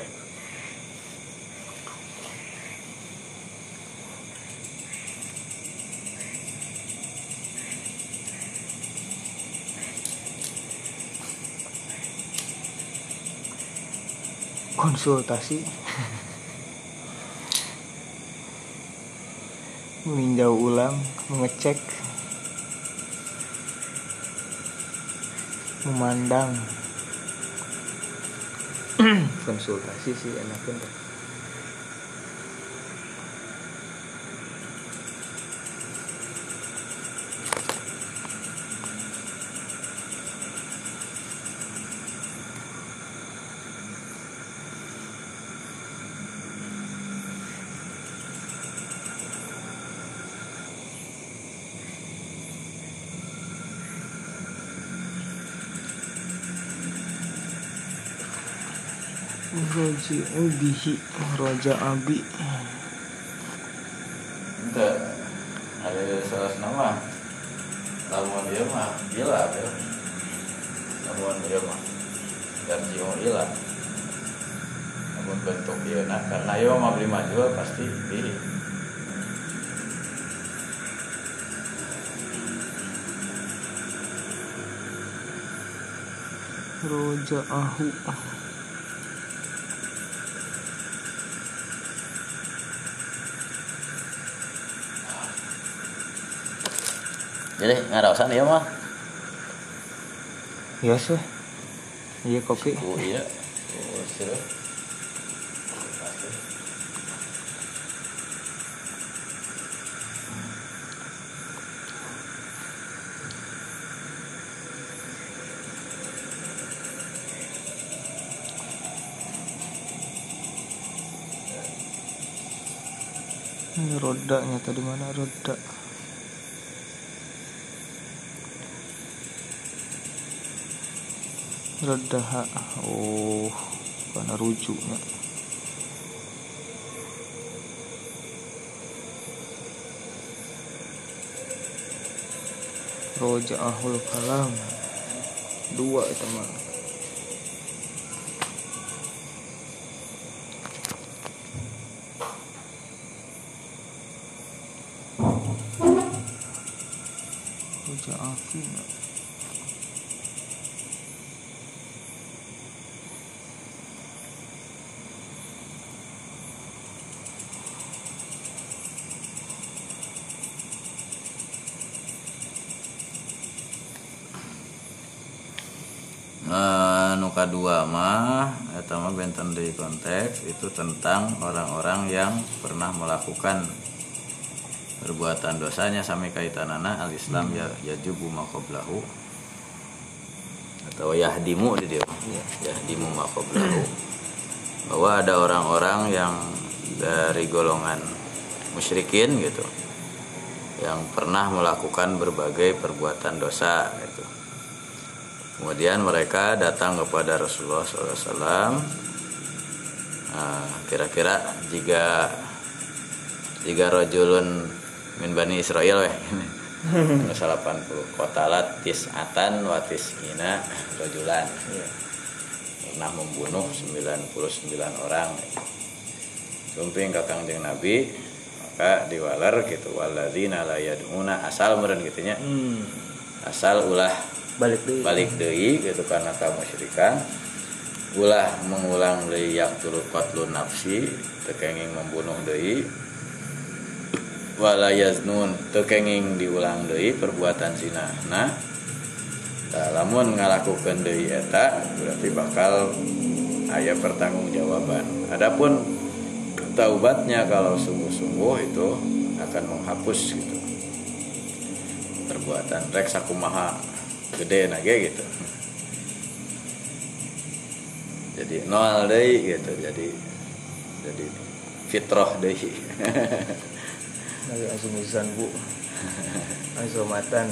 konsultasi. Meninjau ulang mengecek memandang. Konsultasi sih enaknya Roji bihi Roja Abi. Itu ada salah nama. Lamun dia mah gila ya lamun dia mah dan jiwa gila namun bentuk dia nah karena dia mah beli maju pasti di Roja Ahu jadi ngaraosan dia mah. Ya sih. Iya kopi. Oh iya. Oh ini rodanya tadi mana? Roda roda ha oh karena rujuknya. Roja ahul kalam. Dua itu mah roja aku Nah, nu kadua mah eta mah benten di konteks itu tentang orang-orang yang pernah melakukan perbuatan dosanya sami kaitanana al Islam ya yajubu maqablahu atau yahdimu di dia. Yahdimu maqablahu bahwa ada orang-orang yang dari golongan musyrikin gitu yang pernah melakukan berbagai perbuatan dosa gitu. Kemudian mereka datang kepada Rasulullah SAW. Kira-kira jika jika rojulun min bani Israel weh. 80 kotalat tis'atan wa tis'ina rojulan. Pernah membunuh 99 orang. Sumping kakang jeung Nabi maka diwaler gitu waladzina la yad'una asal meureun gitu nya. hmm. Asal ulah balik deh balik deui gitu karena kamu musyrikan ulah mengulang deui yang turut qatlun nafsi tekenging membunuh deui. Wala yaznun tekenging diulang deui perbuatan zina nah lamun ngalakukeun deui eta berarti bakal aya pertanggungjawaban. Adapun taubatnya kalau sungguh-sungguh itu akan menghapus gitu. Perbuatan rek sakumaha gede nage gitu jadi nol deh gitu. Jadi jadi fitroh deh. Lagi asumusan bu. Asumatan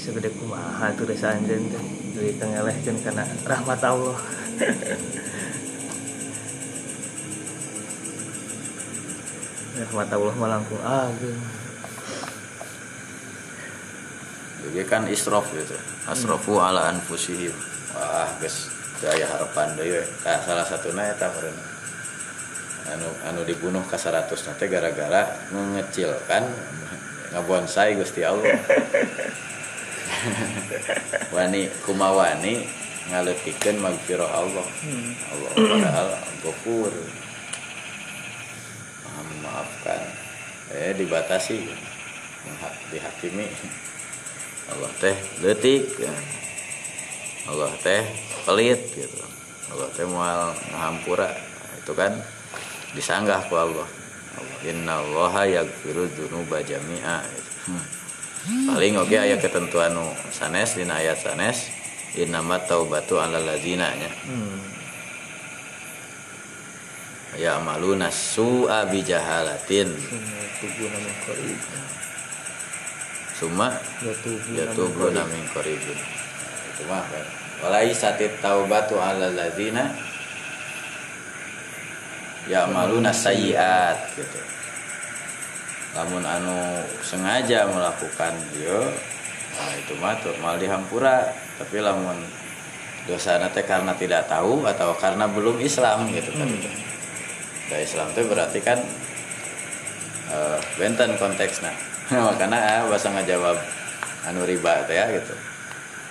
segede kumaha tuh desa anjen tuh dari tengelehkan karena rahmat Allah. Rahmat Allah malangkung agung jadi kan isrof gitu. Asrofu ala anfusihim. Wah guys. Daya harapan deh nah, salah satunya eta meureun anu anu dibunuh ka 100 nanti gara-gara mengecilkan ngabonsai Gusti Allah. Wani kumawani ngaleutikeun magfirah Allah. Allah padahal ghafur Maha memaafkan eh dibatasi. Dihakimi Allah teh letik Allah teh pelit gitu. Allah teh moal ngahampura itu kan disanggah ku Allah. Allah inna allaha yaghfiru dzunuba jami'a gitu. paling oke aya ketentuan nu sanes dina ayat sanes innamat taubatu alal ladzina nya. Hmm. ya amaluna su'a bijahalatin korib summa ya tubuh tubu min qaribin Nah, itu mah walai satit taubatu ala ladzina ya maluna sayiat gitu. Lamun anu sengaja melakukan dia nah itu mah tuh mal dihampura. Tapi lamun dosa teh karena tidak tahu atau karena belum Islam gitu kan. Nah, Islam itu berarti kan eh, benten konteksnya makanya ah, bahasa ngejawab anu riba teh ya gitu.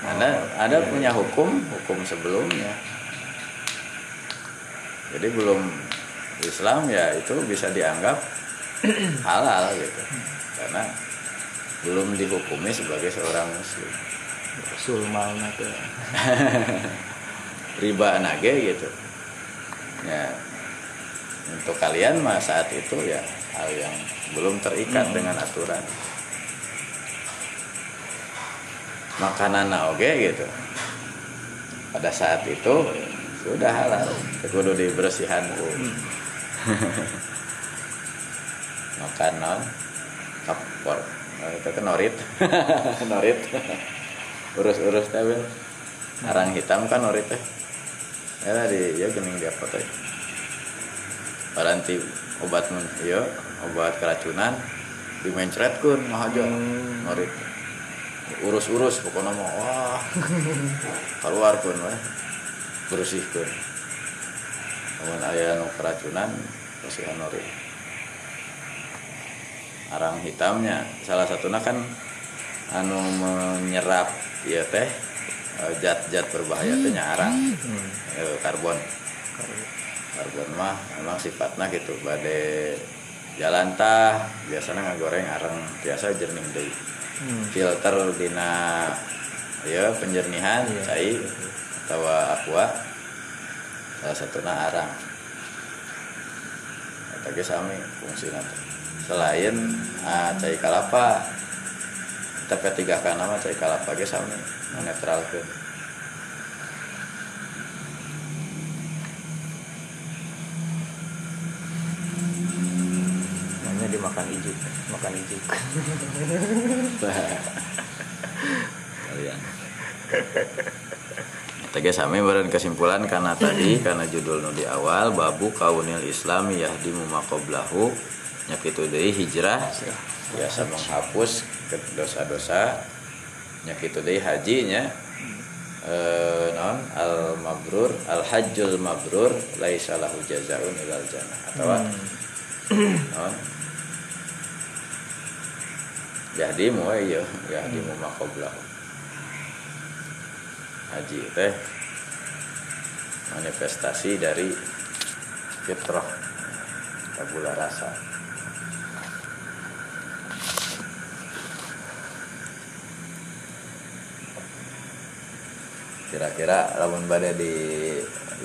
Karena ada punya hukum hukum sebelumnya. Jadi belum Islam ya itu bisa dianggap halal gitu. Karena belum dihukumi sebagai seorang muslim. Sulmal nate riba nage gitu. Ya untuk kalian mah saat itu ya hal yang belum terikat dengan aturan. Makanan oke gitu. Pada saat itu sudah halal. Kudu dibersihan ku makan non. Kapor Oh, itu kan norit. Norit. Urus-urus teh arang hitam kan norit teh. Ya di ya gening dia foto paranti obat mun iya obat keracunan dimencretkeun mah aja norit urus-urus pokoknya mau wah. Keluar pun weh. Bersihkeun namun aya nu keracunan bersihan norit arang hitamnya. Salah satunya kan anu menyerap ya teh eh, zat-zat berbahaya tehnya arang. Eh, karbon. Karbon mah memang sifatnya gitu badai jalan tah biasanya ngagoreng arang biasa jernih deh Hmm. filter dina ya penjernihan cai atau aqua salah satunya arang. Ge sami fungsina teh. selain ah, cai kalapa tapi tiga kana mah cai kalapa ge sami netralkeun. Namanya dimakan ijuk, makan ijuk. kalian. Tege sami beren kesimpulan karena tadi karena judul nu di awal babu kaunil islami yahdimu maqoblahu nyakitu deui hijrah biasa menghapus dosa-dosa nyakitu deui haji nya eh, non al mabrur al hajjul mabrur laisa lahu jazaun ilal jannah. Atau non yahdimu ya yahdimu maqoblahu haji teh. Manifestasi dari fitrah. Tabula rasa. Kira-kira lamun bade di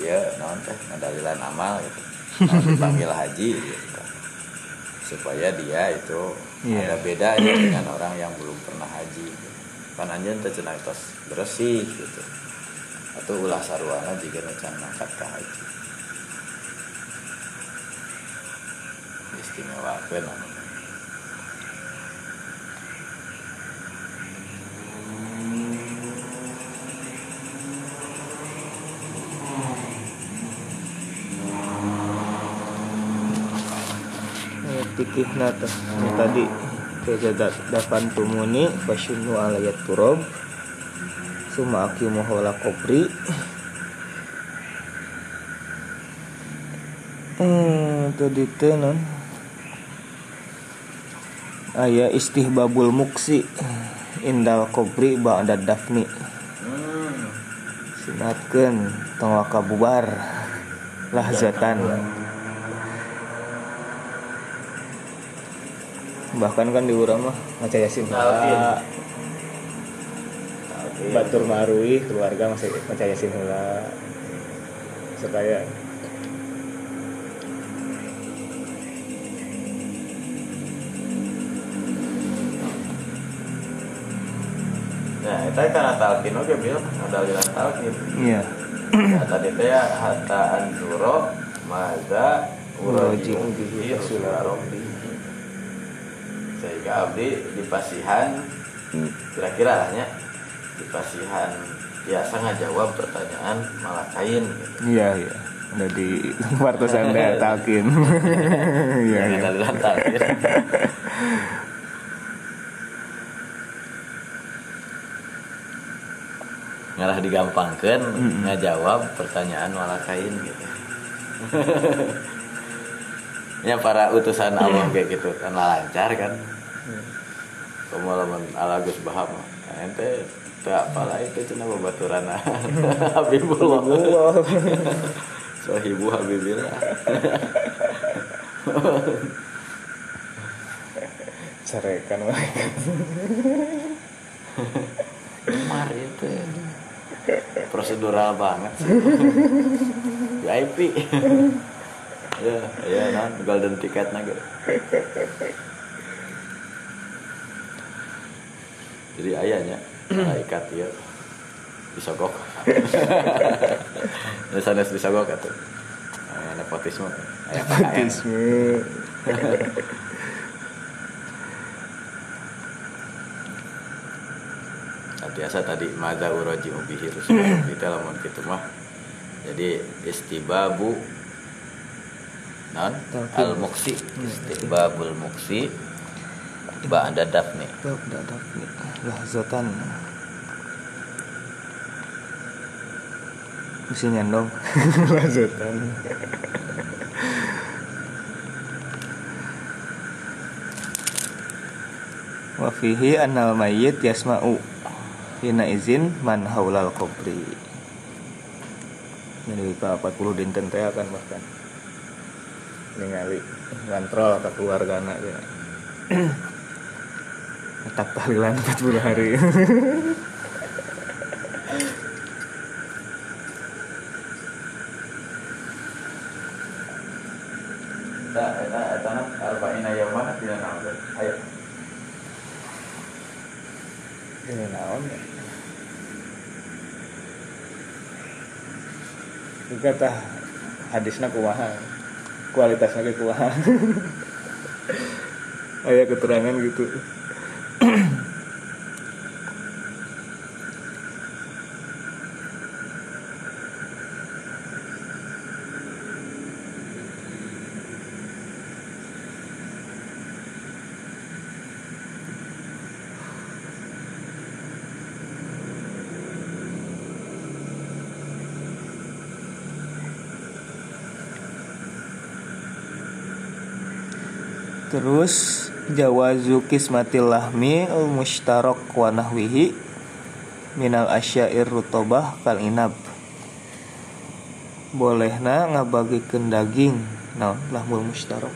ya naon teh? Ngadalilan amal gitu. Nah, dipanggil haji gitu. supaya dia itu Iya. ada bedanya dengan orang yang belum pernah haji. Anjeun teh cenah tos bersih gitu. Atau ulah sarwana jika necan mangkat ke haji. Istimewa namanya Eh, tikih nata ini tadi kejadat dapan tumuni fasyunu alayat turab suma akimu hola kopri hmm tadi tenan aya istihbabul muksi indal kopri ba'da dafni. Sunatkeun tong waka bubar lahzatan bahkan kan di urang mah maca yasin. Heula batur marui keluarga masih maca yasin heula. Supaya Nah, itu karena talqin oke bil, ada aliran talqin. iya. Nah, tadi teh ya hatta anzuro maza Uraji uraji bihi bihi Sehingga abdi di pasihan. Kira-kira lah nya di pasihan. Biasa ngajawab pertanyaan malakain gitu. iya iya. Udah di wartosan daya talkin. Iya iya. Ngarah digampangkan ngajawab pertanyaan malakain gitu. Ya para utusan Allah kayak gitu kan lancar kan kamu lamun ala Gus Baham? Nah, ente tak apalah itu cina babaturan Habibullah Sohibu Habibillah. Cerekan mereka. Mar itu prosedural banget. Sih. VIP ya ya non. Golden ticket gitu jadi ayahnya malaikat ya disogok ya sanes disogok atuh aya nepotisme. Aya KKN Nepotisme. Nah, biasa tadi madza uraji bihi Rasulullah kita lamun kitu mah. Jadi istibabu non al muksi istibabul muksi ba'da dafni Bab dadak nih lahzatan. Mesti nyandong lahzatan. Wa fihi annal mayyit yasma'u hina izin man haulal qabri. Jadi ka 40 dinten teh akan bahkan ningali ngantrol ke keluargana ya. Tak tahlilan 40 hari. Ya? Juga tah hadisna kumaha. Kualitasnya kumaha. Aya keterangan gitu. Terus jawazu kismatil lahmi al mushtarak wa nahwihi minal asyair rutobah kal inab. Bolehna ngabagikeun daging naon lahmul mushtarak.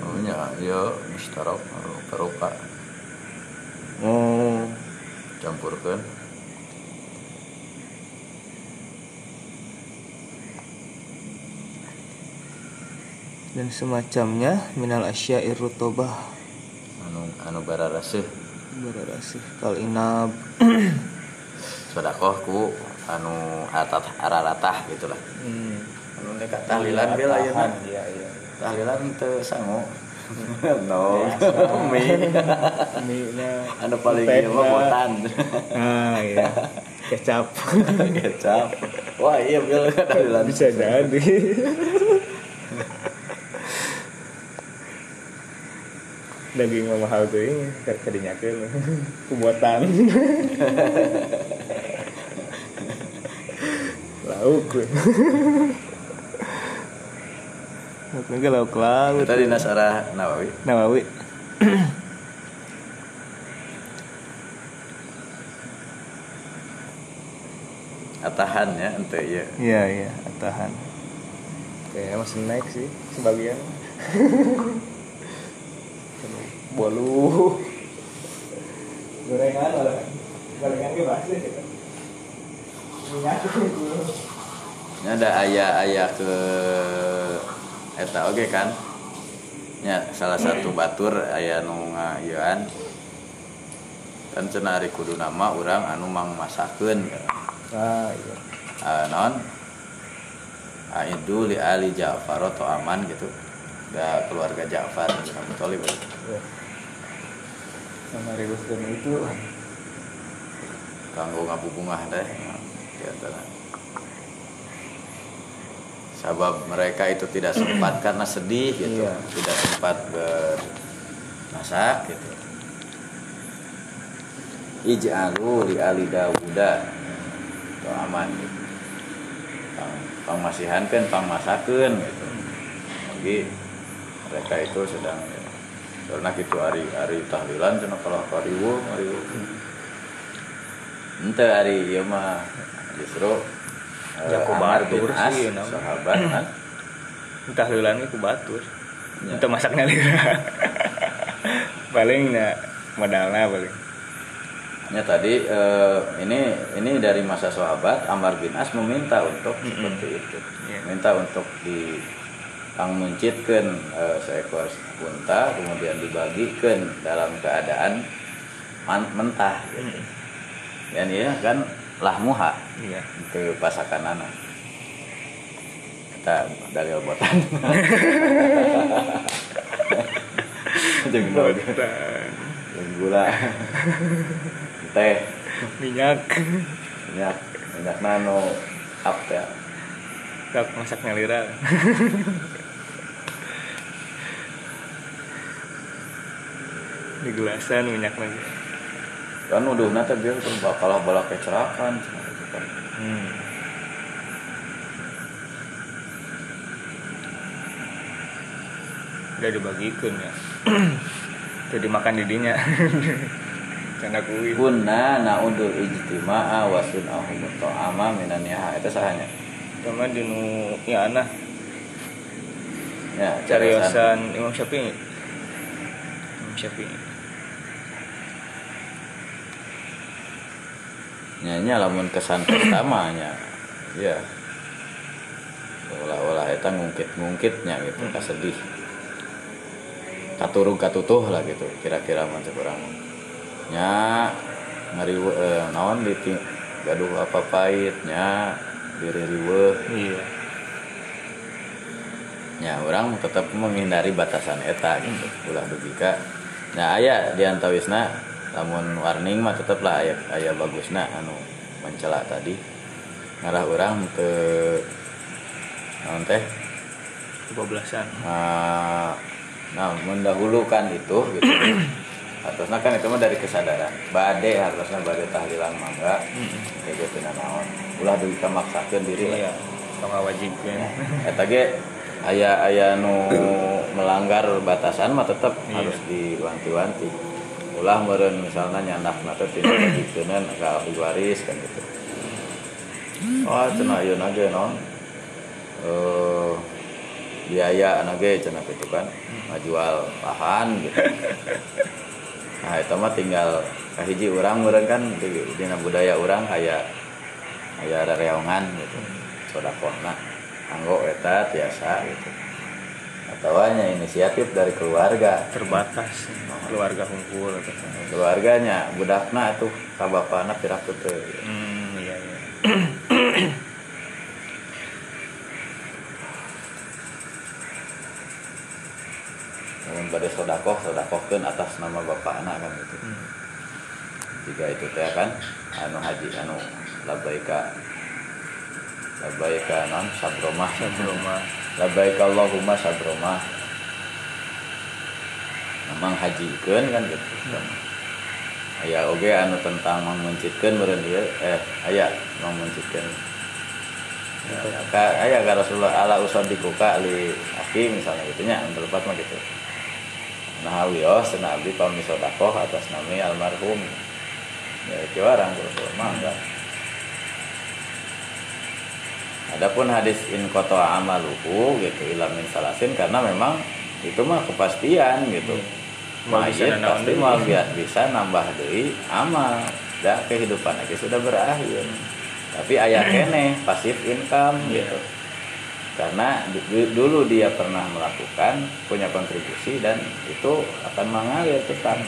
oh nya ya mustarok perupa Oh, campurkeun dan semacamnya minal asyair rutobah anu anu bararaseuh berarasih kal inab. sodakoh ku anu atat araratah gitulah. Hmm. anu dekat tahlilan yeuna iya iya. tahlilan teu sangu. No. Mi Mie-nya anu paling ieu mah Teh, botan Ah iya. Kecap. kecap. Wah iya bil. Tahlilan. Bisa jadi. Daging mah mahal tuh ini kadinyakeun kubuatan. lauk we. Lauk lauk laut. tadi nasarah nawawi Nawawi. atahan ya ente iya Iya iya, tahan. Kayaknya masih naik sih sebagian. Bolu. Gorengan lah. Gorengan ke bahasa ya. Minyak Ini ada ayah-ayah ke eta oge kan? Ya salah satu batur ayah nu ngayeuan dan cenah ari kudu nama urang anu mang masakeun Ah iya. uh, non Aidu li ali Ja'far atau aman gitu. Da keluarga Ja'far bin Abi Thalib Iya. Sama Rilustun itu. Kanggo ngabubungah deh. Di antara sabab mereka itu tidak sempat karena sedih gitu. Iya. tidak sempat bermasak gitu. Ij'alu li ali Dawuda. Itu aman gitu. Pang, pangmasihan kan pangmasakeun gitu. Jadi mereka itu sedang ya, karena gitu hari hari tahlilan cenah kalau kariwu kariwu ente hari ieu mah justru Amar batur sih, sahabat kan entah lilan ku batur. Ya. Entah masaknya lila. paling na modalna paling. Ya tadi eh, ini ini dari masa sahabat Amar bin As meminta untuk seperti itu, Iya. minta untuk di kang muncitkan eh, seekor unta kemudian dibagikan dalam keadaan man- mentah. Gitu. dan iya kan lah muha. Iya. Ke pasakan anak kita dari obotan jeung gula. Teh. Minyak. Minyak. Minyak nano. Up ya. Kap masak ngalira. Di gelasan minyak lagi kan udah nanti biar tuh bakalah balak kecelakaan hmm. udah dibagikan ya. Jadi makan didinya. Karena kuih kunna naudul ijtima'a wa sun'ahu muta'ama minan yaha itu sahanya sama di nu ya anak ya cariosan Imam Syafi'i. Imam Syafi'i nyanya lamun kesan pertamanya. Ya olah-olah eta ngungkit-ngungkitnya gitu Hmm. kasedih. Katurung katutuh lah gitu kira-kira mah cek urang nya ngari eh, naon di gaduh apa pahitnya diri riweuh iya ya orang tetap menghindari batasan eta gitu ulah dugika nah aya di lamun warning mah tetep lah aya aya bagusna anu mencela tadi. Ngarah orang ke naon teh? Kebablasan. Nah, nah mendahulukan itu gitu. Harusnya kan itu mah dari kesadaran. Bade harusnya bade tahlilan mangga kayak gitu nah naon. Ulah dugika maksakeun diri lah. Iya tong wajibkan eta ge aya aya nu melanggar batasan mah tetap Iya. harus diwanti-wanti ulah meureun misalnya nyandak na teh tidak dikeuneun ke ahli waris kan gitu. Oh cenah ieu ge non? Eh biaya nage cenah gitu kan ngajual lahan gitu. Nah itu mah tinggal kahiji urang meureun kan di dina budaya urang aya aya rereongan gitu. Sodakona anggo eta tiasa gitu atau hanya inisiatif dari keluarga. Terbatas. Keluarga kumpul keluarganya budakna tuh kabapana piraku teu hmm iya iya. Namun pada sodakoh sodakohkeun atas nama bapak anak kan gitu. Hmm. jika itu teh kan anu haji anu labaika labaika non sabromah rumah labaika Allahumma sabromah memang hajikeun kan gitu. Aya oge anu tentang memuncitkeun meureun ieu eh aya memuncitkeun ya, ka aya ka Rasulullah ala usaddiquka li aki misalnya gitu nya lepat mah gitu. Nah wios cenah abdi pami sedekah atas nami almarhum. Ya itu orang Rasulullah mah enggak Adapun hadis in koto amaluhu gitu ilamin salasin karena memang itu mah kepastian gitu. Mayit pasti mau biar bisa nambah deui amal. Da kehidupan lagi sudah berakhir. Tapi ayah kene pasif income gitu. Karena du- dulu dia pernah melakukan punya kontribusi dan itu akan mengalir tetap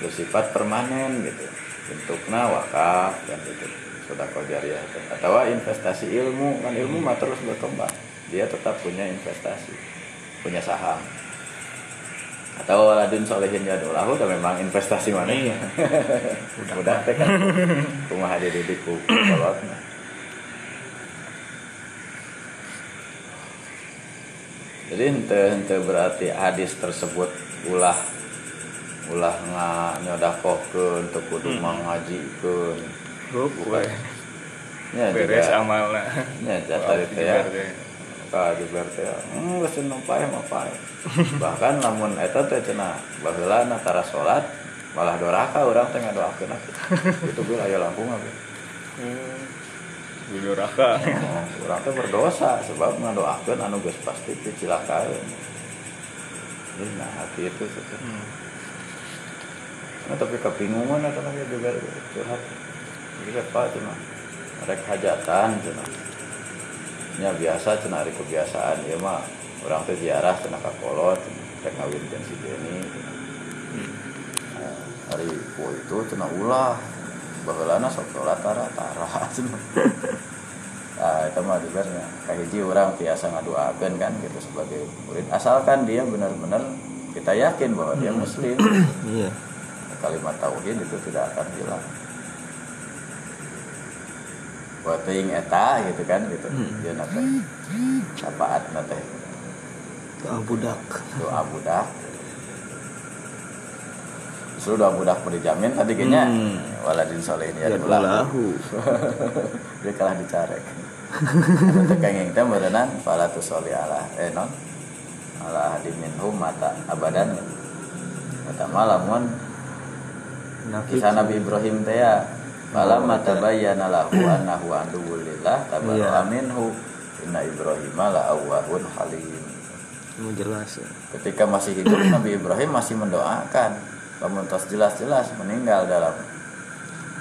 bersifat permanen gitu bentuknya wakaf dan itu sodako jariah. Atau investasi ilmu kan ilmu mah terus berkembang. Dia tetap punya investasi punya saham. Atau waladun solehin yadulahu udah memang investasi mana? Iya. udah udah teh kan? Rumah hadir di ku kolotna jadi ente ente berarti hadis tersebut ulah ulah nga nyodakohkeun teu kudu Hmm. mangajikeun Rup, Bukan. ya beres juga. amal lah. Ya jatah teh ya ka di berte hmm geus nu pae mah pae bahkan lamun eta teh cenah baheula tara salat malah doraka urang teh ngadoakeun aku itu gue aya lampung aku Dulu raka urang teh berdosa sebab ngadoakeun anu geus pasti kecelakaan nah hati itu tuh. Nah, tapi kebingungan atau lagi juga curhat jadi apa cina mereka hajatan cina ya biasa cina hari kebiasaan. Ya mah orang teh ziarah cina ka kolot rek ngawinkeun si Denny. Nah, hari po itu cina ulah. Baheulana sok sholat tara tara nah itu mah juga kahiji orang biasa ngaduakeun kan gitu sebagai murid. Asalkan dia benar-benar kita yakin bahwa dia muslim. Iya. Kalimat tauhid itu tidak akan hilang buat ting eta gitu kan gitu. Hmm. dia nate syafaat nate doa budak. Doa budak. Justru doa budak mau dijamin tadi kayaknya. Hmm. waladin solehin ya ya ulah lahu dia kalah dicarek. Anu teh berenang fala tu soli ala. Eh non? Ala hadim minhum mata abadan. Kata malamun Nafik kisah Nabi Ibrahim teh ya fala mata bayyana lahu annahu aduwwulillah tabarra'a Iya. minhu. Inna Ibrahim la awwahun halim. Mau jelas ya. ketika masih hidup Nabi Ibrahim masih mendoakan. Namun jelas-jelas meninggal dalam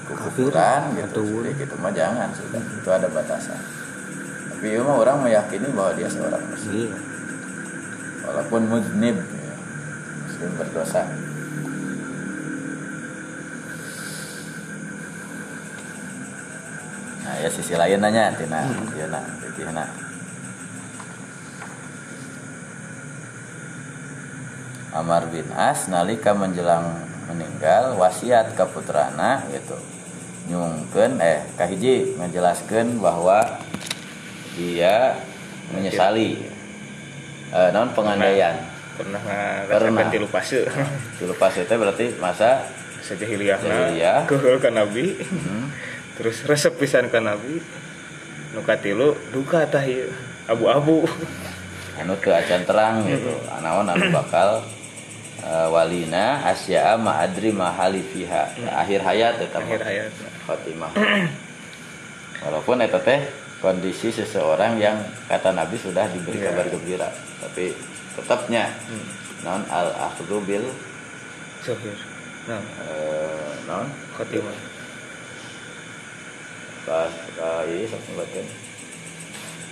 kufuran gitu. sudah gitu mah jangan sudah. Itu ada batasan. Tapi ya mah orang meyakini bahwa dia seorang muslim. Iya. Walaupun mudnib ya, muslim berdosa nah ya sisi lain nanya tina. Ya nak. Nah Amar bin As nalika menjelang meninggal wasiat ke putrana gitu. Nyungkeun eh kahiji menjelaskan bahwa dia menyesali eh, non pengandaian. Pernah Pernah. tilu fase dulu pas itu berarti masa sajahiliyahna Jahiliyah. keheul ka nabi. Hmm, terus resep pisan ka nabi nu katilu duka tah ieu abu-abu. Anu teu acan terang gitu. Anaon anu bakal eh, walina asya'a ma'adri mahali fiha. Akhir hayat eta mah. akhir hayat. Fatimah. Walaupun itu teh kondisi seseorang yang kata Nabi sudah diberi Iya. kabar gembira, tapi tetapnya. Hmm. non al akhdhu bil Sohir nah eh, non khotimah pas ini sok nyebutin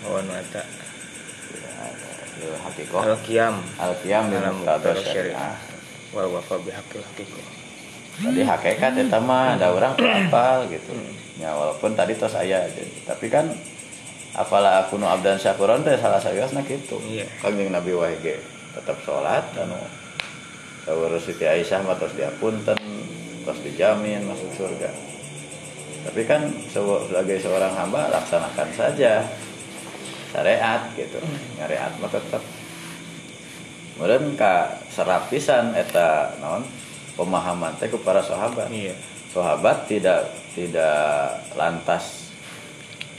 awan mata ya, hakikoh al qiyam al bil dalam muqtadah syariah. wal wafa bihaqil haqiqah Tadi hakikat eta mah ada orang tuh apal gitu. Ya walaupun tadi tos aya aja. Tapi kan apalah aku nu abdan syakuron teh salah sawiosna gitu. Iya. Kanjeng Nabi wae ge tetap sholat anu Saur Siti Aisyah mah tos diapunten, tos dijamin masuk surga. Tapi kan sebagai seorang hamba laksanakan saja syariat gitu. Syariat mah tetap Kemudian ka serapisan eta non pemahaman teh para sahabat. iya Sahabat tidak tidak lantas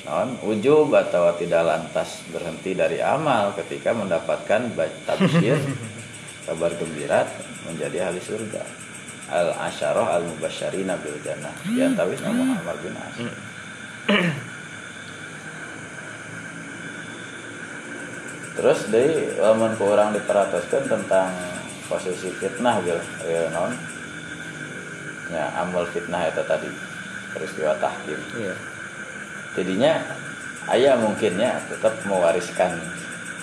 non ujub atau tidak lantas berhenti dari amal ketika mendapatkan tafsir kabar gembira menjadi ahli surga. Al asyarah al mubasyarina bil jannah. Di antawis nama Muhammad bin As. Terus dari lamun ku orang diperatoskan tentang posisi fitnah gitu, ya non. Ya amal fitnah itu tadi peristiwa tahkim. iya Jadinya ayah mungkinnya tetap mewariskan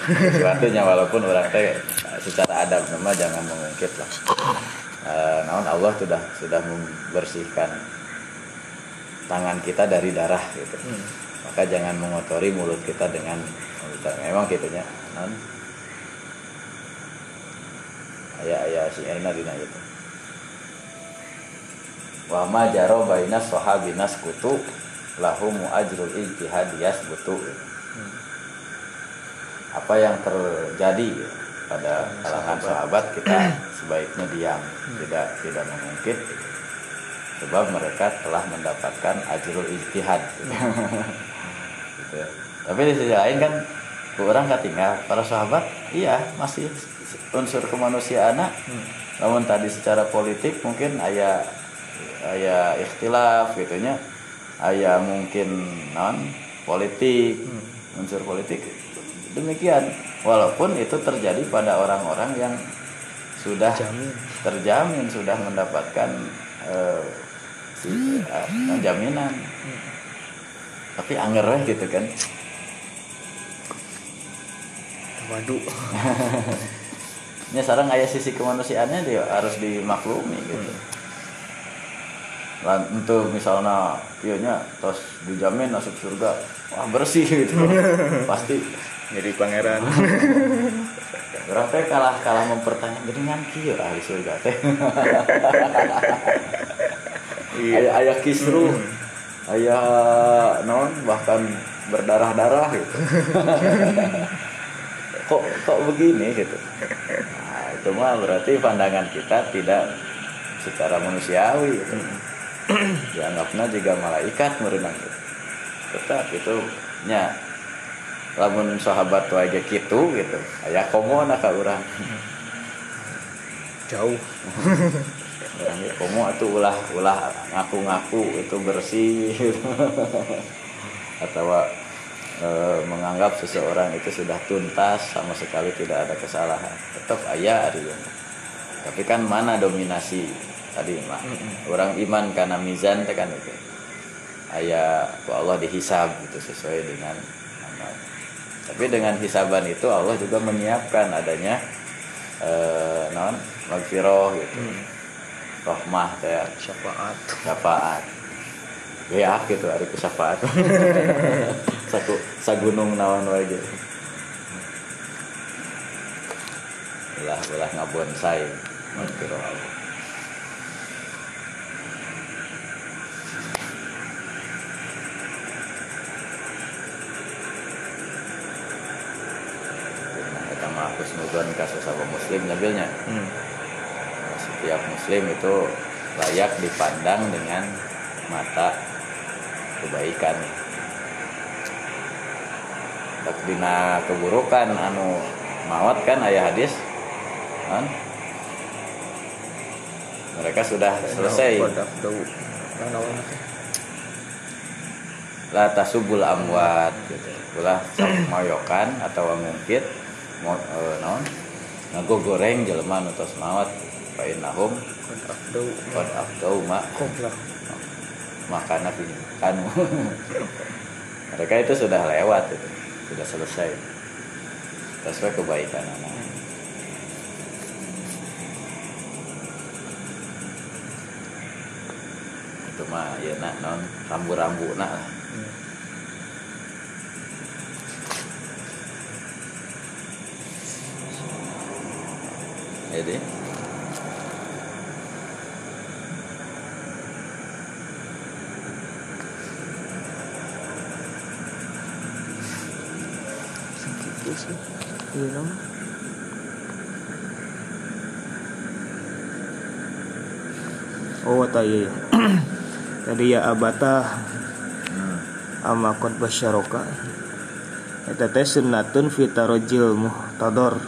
sesuatunya walaupun orang teh secara adab nama jangan mengungkit lah. Eh, namun Allah sudah sudah membersihkan tangan kita dari darah gitu. Hmm. Maka jangan mengotori mulut kita dengan memang gitunya. Non ayah-ayah si Erna dina gitu. Wa ma jaro baina sahabinas kutu lahu muajrul ijtihad yasbutu. Apa yang terjadi pada kalangan sahabat kita sebaiknya diam, tidak tidak mengungkit sebab mereka telah mendapatkan ajrul ijtihad. Gitu ya. Tapi di sisi lain kan orang ketinggal para sahabat iya masih unsur kemanusiaan. Namun tadi secara politik mungkin ayah ayah ikhtilaf gitunya ayah mungkin non politik unsur politik demikian. Walaupun itu terjadi pada orang-orang yang sudah Jamin. terjamin sudah mendapatkan eh, si, eh, jaminan. Tapi anger gitu kan. Waduh. Ini sekarang ayah sisi kemanusiaannya dia harus dimaklumi gitu. Lan untuk misalnya nya tos dijamin masuk surga wah bersih gitu. Pasti jadi pangeran Orang teh kalah kalah mempertanyakan dengan kieu ahli surga teh. Iya. ayah kisru, ayah non bahkan berdarah-darah gitu. kok kok begini gitu. Nah, itu mah berarti pandangan kita tidak secara manusiawi gitu. Dianggapnya juga malaikat merenang gitu. Tetap itu nya lamun sahabat wae gitu gitu. Aya komo nak urang. Jauh. Orang komo atuh ulah ulah ngaku-ngaku itu bersih atau e, menganggap seseorang itu sudah tuntas sama sekali tidak ada kesalahan. Tetap ayah ada tapi kan mana dominasi tadi mah? Orang iman karena mizan teh kan itu. Ayah Allah dihisab gitu sesuai dengan amal tapi dengan hisaban itu Allah juga menyiapkan adanya eh, non magfiroh gitu. Hmm. rahmah teh. Syafaat. Syafaat. Ya gitu ada syafaat saku sagunung naon wae gitu. Ulah ulah ngabonsai magfiroh Allah Nah, kita mah husnudon kasus apa muslim nabilnya hmm. setiap muslim itu layak dipandang dengan mata kebaikan. Tak dina keburukan anu mawat kan ayah hadis. Kan? Mereka sudah selesai. Wadah, dau. Nah, la tasubul amwat gitu. Ulah sok moyokan atau mungkin eh, naon ngago goreng jelema nu tos mawat. Fa innahum Qad afdau. ma makan api anu. Mereka itu sudah lewat itu. Sudah selesai. Sesuai kebaikan anak itu mah ya nak non. Rambu-rambu nak lah jadi Gitu sih. Iya. Oh, tadi tadi ya abata ama qad basyaroka eta teh sunnatun fi tarajil muhtadar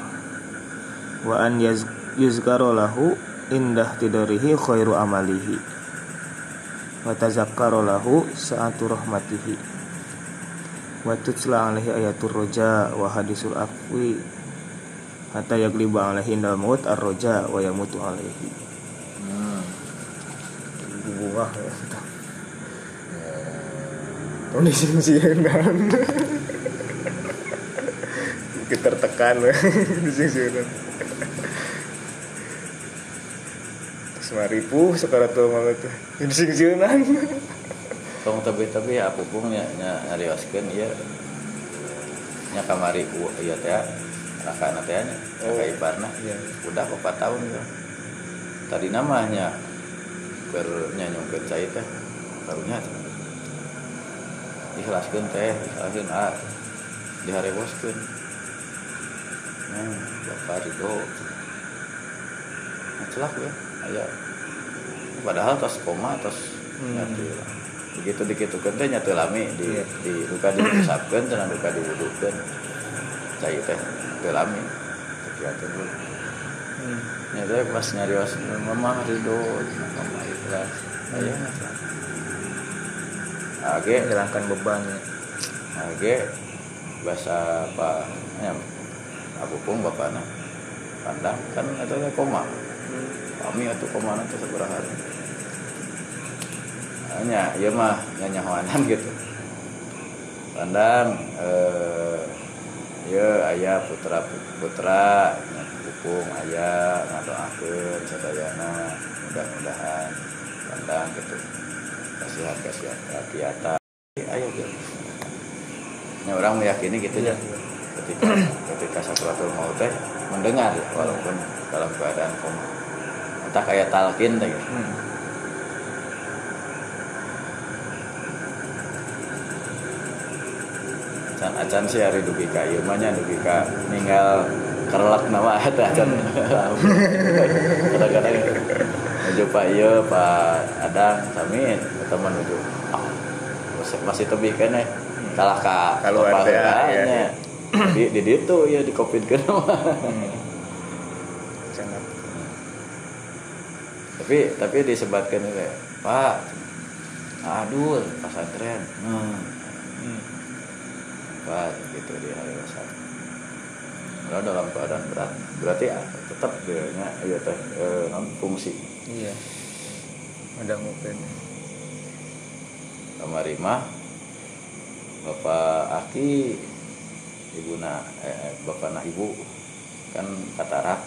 wa an yaz, yuzkaro lahu indah tidarihi khairu amalihi. Wa lahu sa'atu rahmatihi. Wa tutsla alaihi ayatul roja wa hadisul afwi. Hatta yagliba alaihi indal maut ar-roja wa yamutu alaihi. Hmm. bunga ya kondisi sienan semaribu sekarang tuh banget kondisi sienan tong tapi tapi aku pun nya nya ngarioskeun ieu nya kamari u ieu teh anak teh nya Oh. kakak iparna. Iya. udah 4 tahun ya. Tadi namanya ber nyanyongkeun cai teh karunya ikhlaskeun teh ikhlaskeun ah dihareboskeun hmm, bapak ridho nah, celak ya aya padahal tos koma tos Hmm. nyatu begitu dikitukeun teh nyatu lami di Iya. di duka diusapkeun cenah duka diwudukeun cai teh teu lami kegiatan dulu Hmm. Ya teh pas nyarios mama ridho, mama ikhlas. Aya Age, menghilangkan beban ya. age bahasa apa? Ya, aku pun bapakna. Pandang kan teh koma. Kami atuh koma nanti sabaraha. Hanya, ieu mah nyanyahoanan gitu. Pandang eh ieu aya putra putra hukum ayah ngadoakeun sadayana mudah-mudahan pandang gitu. Kasihan kasihan kiata ayo gitu ya orang meyakini gitu ya ketika ketika sakratul maut teh mendengar walaupun dalam keadaan koma entah kayak talkin teh. Hmm. acan acan sih hari dugi ka ieu mah nya dugi ka ninggal kerlak nama eta acan. Kadang-kadang menuju pak ieu pak adang samin teman menuju ah, masih masih tebih kene kalah ka Keluar teh, ya, ya. nya di di ditu ya di covid Hmm. Tapi tapi disebatkan itu pak aduh pesantren hmm. Hmm. Pak, gitu di hari wasan. Kalau dalam keadaan berat, berarti ya, tetap dia ya teh eh, fungsi. Iya. Ada mungkin. Kamari mah Bapak Aki ibu na eh, bapak na ibu kan katarak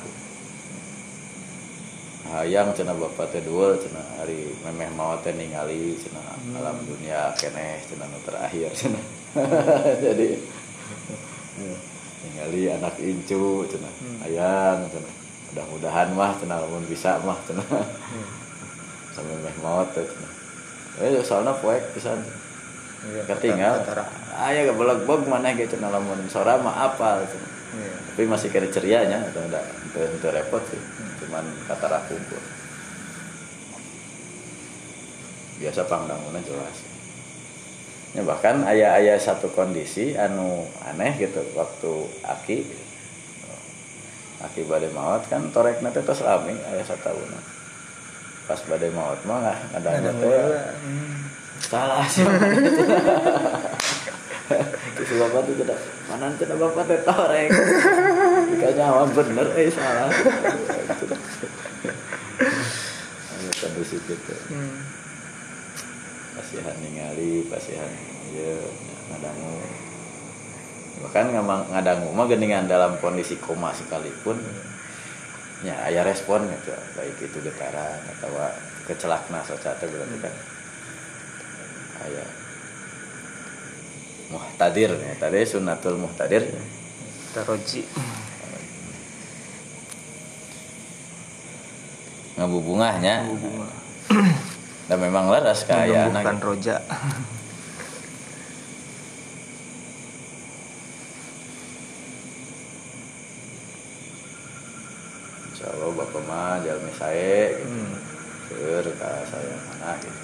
hayang cina bapak teh duel cina hari memeh mau teh ningali cina alam dunia keneh cina nu terakhir cina jadi ningali anak incu cina hayang cina mudah-mudahan mah cina lamun bisa mah cina sampai meh mau teh cina eh soalnya poek pisan. Iya, ketinggal. katarak. aya gak belag bog mana gitu nah lamun sora mah apal gitu. Iya. tapi masih kira cerianya atau enggak repot sih cuman kata rakumpul biasa pangdangunnya jelas. Ya bahkan ayah-ayah satu kondisi anu aneh gitu waktu aki aki badai maut kan torek nanti terus rame ayah satu tahun. Pas badai maut mah nggak ada Ada salah. Sih itu bapak tuh tidak mana tidak bapak teh jika nyawa bener eh salah. Ayo kondisi gitu Hmm. pasihan ningali pasihan iya ngadangu. Bahkan ngamang ngadangu mah geningan dalam kondisi koma sekalipun ya aya respon gitu. Baik itu getaran atau kecelakna soca teh berarti kan. Aya muhtadir ya. Tadi sunnatul muhtadir. Taroji. Ngabubungahnya Bunga. dan memang leres kaya Menumbuhkan roja. Insya Allah bapak mah jalmi saya gitu Hmm. Ka saya mana gitu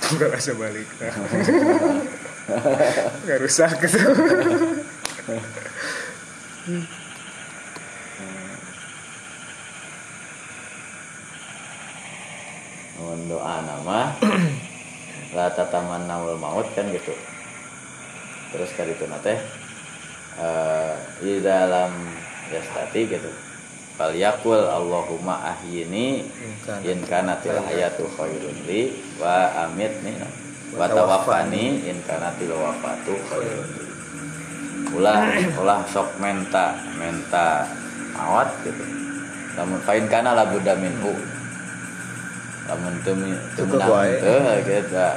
Enggak bisa balik. Enggak rusak gitu. doa nama. La tataman nawal maut kan gitu. Terus kali itu nate eh di dalam yastati gitu. Fal yakul Allahumma ahyini in kanatil hayatu khairun li wa amitni wa tawaffani in kanatil wafatu khairun li. Ulah ulah sok menta menta awat gitu. Namun fain kana la budda minhu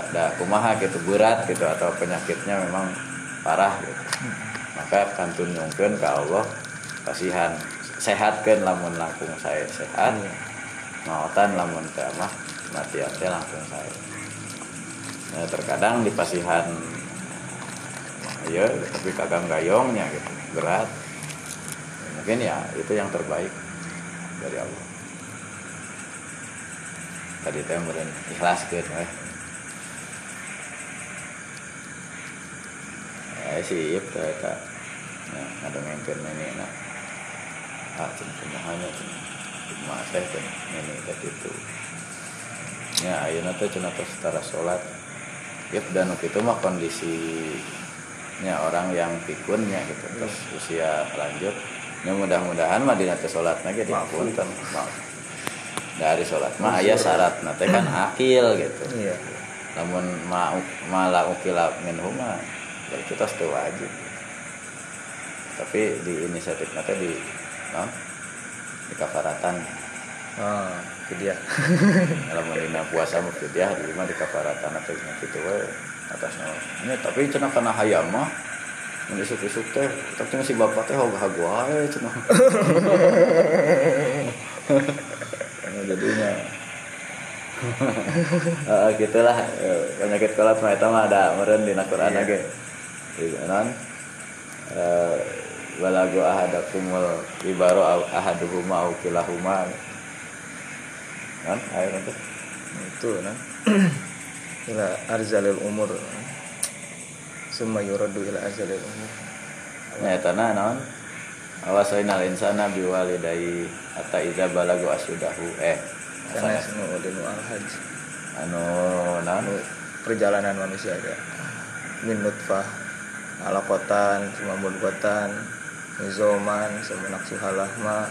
da kumaha gitu berat gitu atau penyakitnya memang parah gitu. Maka kantun nyungkeun ka Allah kasihan. Sehatkeun lamun langkung saya sehat Iya. maotan lamun mah mati teh langsung saya nah, terkadang di pasihan ya tapi kagak gayongnya gitu berat. Mungkin ya itu yang terbaik dari Allah tadi teh meureun ikhlas gitu eh. Eh sih ieu teh eta ya ngadengengkeun nenekna ah cen kumaha cen kumaha teh cen nenek teh kitu ya ayeuna teh cenah tos setara salat ya dan itu mah kondisinya orang yang pikunnya gitu. Terus usia lanjut. Ya mudah-mudahan mah dina teh salatna ge dipunten maaf dari sholat. Mah ayah syarat. Nanti kan akil gitu. Iya. namun ma malah ukila minhu mah berarti tas teu wajib. Tapi di inisiatif nanti di non di kafaratan. Ah. dia. Kalau dina puasa mah dia di mah di kafaratan teh gitu we atasnya ini tapi cenah kana hayam mah mun isuk-isuk teh tapi si bapak teh hoga hagu wae cenah. Nah, uh, gitulah. Penyakit kolot mah eta mah ada meureun dina Quran Iya. ge Di non eh walagu ahadakumul ibaro ahaduhuma au kilahuma. Kan? Ayo nanti. Itu nah. Ila arzalil umur. Summa yuradu ila arzalil umur. Ya tanah non awasainal insana biwalidai hatta iza balagu asyudahu eh anu non perjalanan manusia ya min nutfah alakotan cuma mudgotan nizoman semenak suhalahma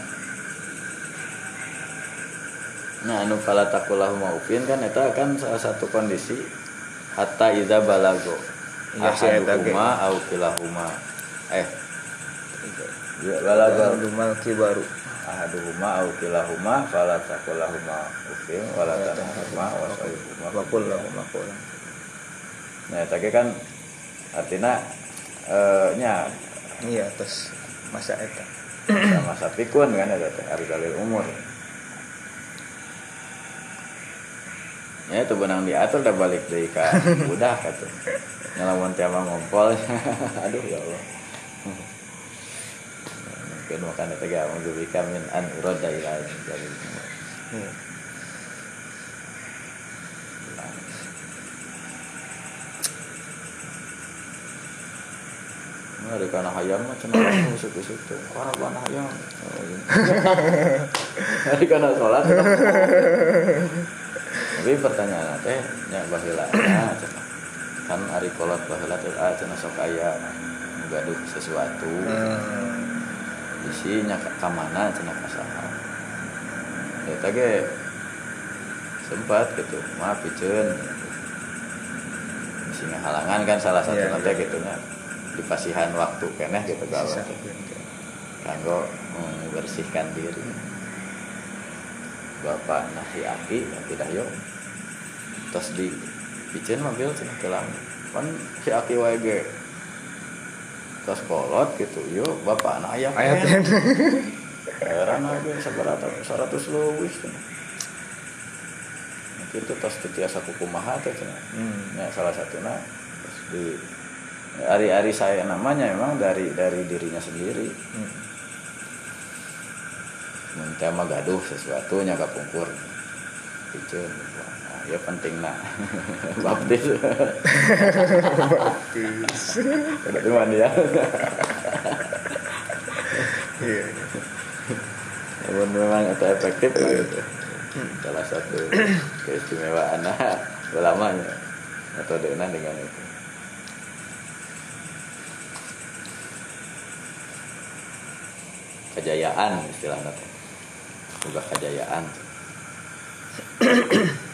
nah anu fala takulahu maufin kan eta kan salah satu kondisi hatta iza Iya, eta ge. ahaduhuma au kilahuma. Eh. Ya balagu dumal kibaru ahaduhuma au kilahuma fala takulahuma ufin wala tanahuma wa sayuhuma bakul lah bakul nah tadi kan artinya eh nya. Iya terus masa eta. Masa pikun kan ada teh arzalil umur. Ya itu benang diatur udah balik dari ke udah kata. Nyelamun tiama ngompol. Aduh ya Allah mungkin makan itu gak mau dibika min an uroda ila jadi Iya. Nah, di kana hayam mah cenah usuk-usuk tuh. Kana kana hayam. Oh, iya. Di kana salat. Tapi pertanyaan teh nya baheula. Kan ari kolot baheula teh ah cenah sok aya gaduh sesuatu. Hmm. Isinya ka ka mana cenah kasaha. Eta ge sempat gitu, maaf piceun. Misi halangan kan salah satu Iya, nanti iya. gitu nya dipasihan waktu keneh gitu kalau Sisa. kanggo membersihkan diri. Bapak nasi aki tidak yuk terus di bikin mobil cenah kelam. Kan si aki wae terus kolot gitu yuk bapak anak ayah Ayat ken. heran aja seberapa seratus cenah itu terus tetiasa kukumaha teh cenah Hmm. ya salah satunya terus di hari-hari saya namanya memang dari dari dirinya sendiri Hmm. mah gaduh sesuatu nya kapungkur itu nah, ya penting nah baptis. Tis. ada di mana ya. Iya. namun memang itu efektif lah gitu. salah satu keistimewaan ulamanya atau dengan dengan itu. Kejayaan istilahnya. Juga kejayaan